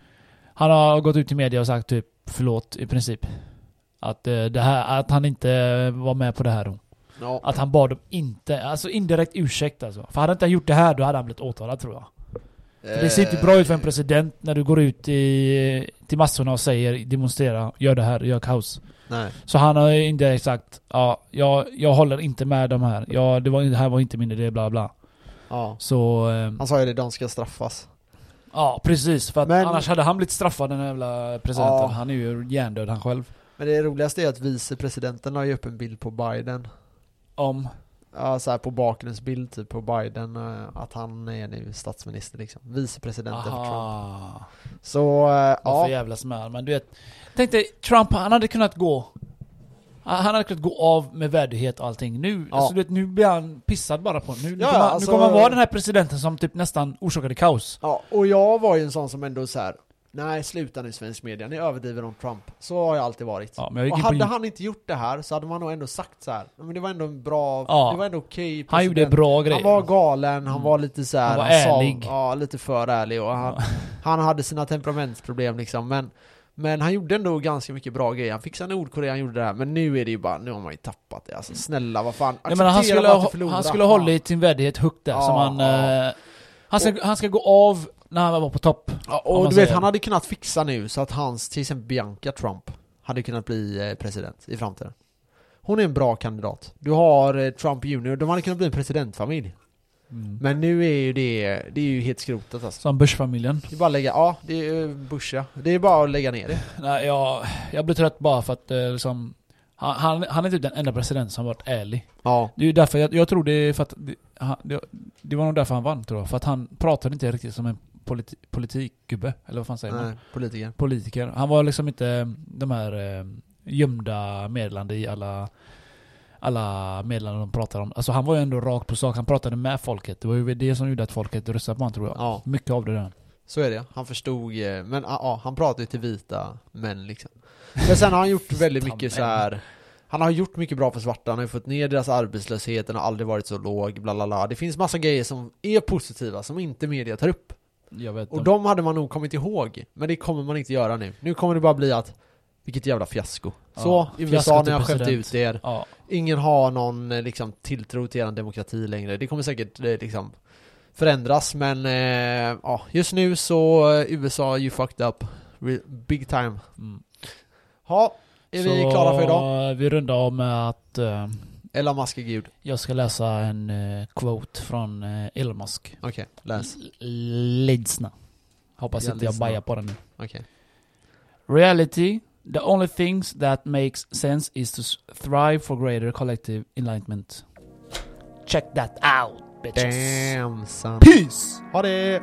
Han har gått ut i media och sagt typ förlåt i princip. Att, eh, det här, att han inte var med på det här då. Ja. Att han bad dem inte, alltså indirekt ursäkt alltså. För hade han inte gjort det här då hade han blivit åtalad tror jag. För det ser inte bra ut för en president när du går ut i, till massorna och säger demonstrera, gör det här, gör kaos. Nej. Så han har indirekt sagt ja, jag, jag håller inte med de här. Ja, det, var, det här var inte min idé, bla bla. Ja. Så... Eh, Han sa ju det, de ska straffas. ja, precis. För att Men- annars hade han blivit straffad den jävla presidenten. Ja. Han är ju hjärndöd han själv. Men det roligaste är att vicepresidenten la ju upp en bild på Biden. Om... Ja, så här på bakgrundsbild typ på Biden, eh, att han är nu statsminister liksom. Vicepresidenten för Trump. Så, eh, Varför ja. jävlas med Men du vet, tänk dig Trump, han hade kunnat gå han hade kunnat gå av med värdighet och allting. Nu, Ja. alltså, du vet, nu blir han pissad bara på. Nu, nu, Ja, kommer, alltså- nu kommer han vara den här presidenten som typ nästan orsakade kaos. ja. Och jag var ju en sån som ändå så här. Nej, sluta nu svensk media, ni överdriver om Trump. Så har jag alltid varit. Ja, men jag och på hade Youtube. han inte gjort det här så hade man nog ändå sagt så här. "Ja, Men det var ändå en bra, Ja. det var ändå okej Han gjorde president." bra grejer. Han var galen, han Mm. var lite så här, Han var sa- ärlig. ja, lite för ärlig och han, Ja. han hade sina temperamentsproblem liksom, men men han gjorde ändå ganska mycket bra grejer. Han fixade Nordkorea, han gjorde det här. Men nu är det ju bara, nu har man ju tappat det. Alltså snälla, vad fan. Jag menar, han skulle, ha, han skulle ha hållit sin värdighet högt där, Ja, som han... ja. Eh, han, ska, han ska gå av när han var på topp. Ja, och du vet, han hade kunnat fixa nu så att hans, till exempel Bianca Trump, hade kunnat bli eh, president i framtiden. Hon är en bra kandidat. Du har eh, Trump Jr, de hade kunnat bli en presidentfamilj. Men nu är ju det, det är ju helt skrotat alltså. Som Bush-familjen. Det är bara att lägga, ja, det är eh, Bush ja. Det är bara att lägga ner det. Nej, jag, jag blir trött bara för att liksom... Han, han, han är typ den enda presidenten som varit ärlig. Ja. Det är ju därför, jag, jag tror det är för att... Det, det var nog därför han vann tror jag. För att han pratade inte riktigt som en politi, politikgubbe. Eller vad fan säger man? Nej, politiker. Politiker. Han var liksom inte de här eh, gömda medlande i alla... Alla meddelanden de pratar om. Alltså han var ju ändå rakt på sak. Han pratade med folket. Det var ju det som gjorde att folket röstade på honom tror jag. Ja. Mycket av det där. Så är det. Han förstod, eh, men ja, han pratar ju till vita män liksom. Men sen har han gjort väldigt mycket så här. Han har gjort mycket bra för svarta, han har ju fått ner deras arbetslöshet, den har aldrig varit så låg, bla bla bla. Det finns massa grejer som är positiva, som inte media tar upp. Jag vet Och de hade man nog kommit ihåg, men det kommer man inte göra nu. Nu kommer det bara bli att, vilket jävla fiasko. Så, Ja, USA, ni har till skällt president. ut er. Ja. Ingen har någon eh, liksom, tilltro till er demokrati längre. Det kommer säkert eh, liksom förändras, men eh, ja, just nu så eh, USA, you fucked up. Big time. Mm. Är vi Så klara för idag? vi rundar av med att eh, Elon Musk är gud. jag ska läsa en eh, quote från eh, Elon Musk. Okej, läs. L- Lyssna. Hoppas Jag inte jag lyssnar. bajar på den nu. Okej. Reality, the only things that makes sense is to s- thrive for greater collective enlightenment. Check that out, bitches. Damn son. Peace! Ha det!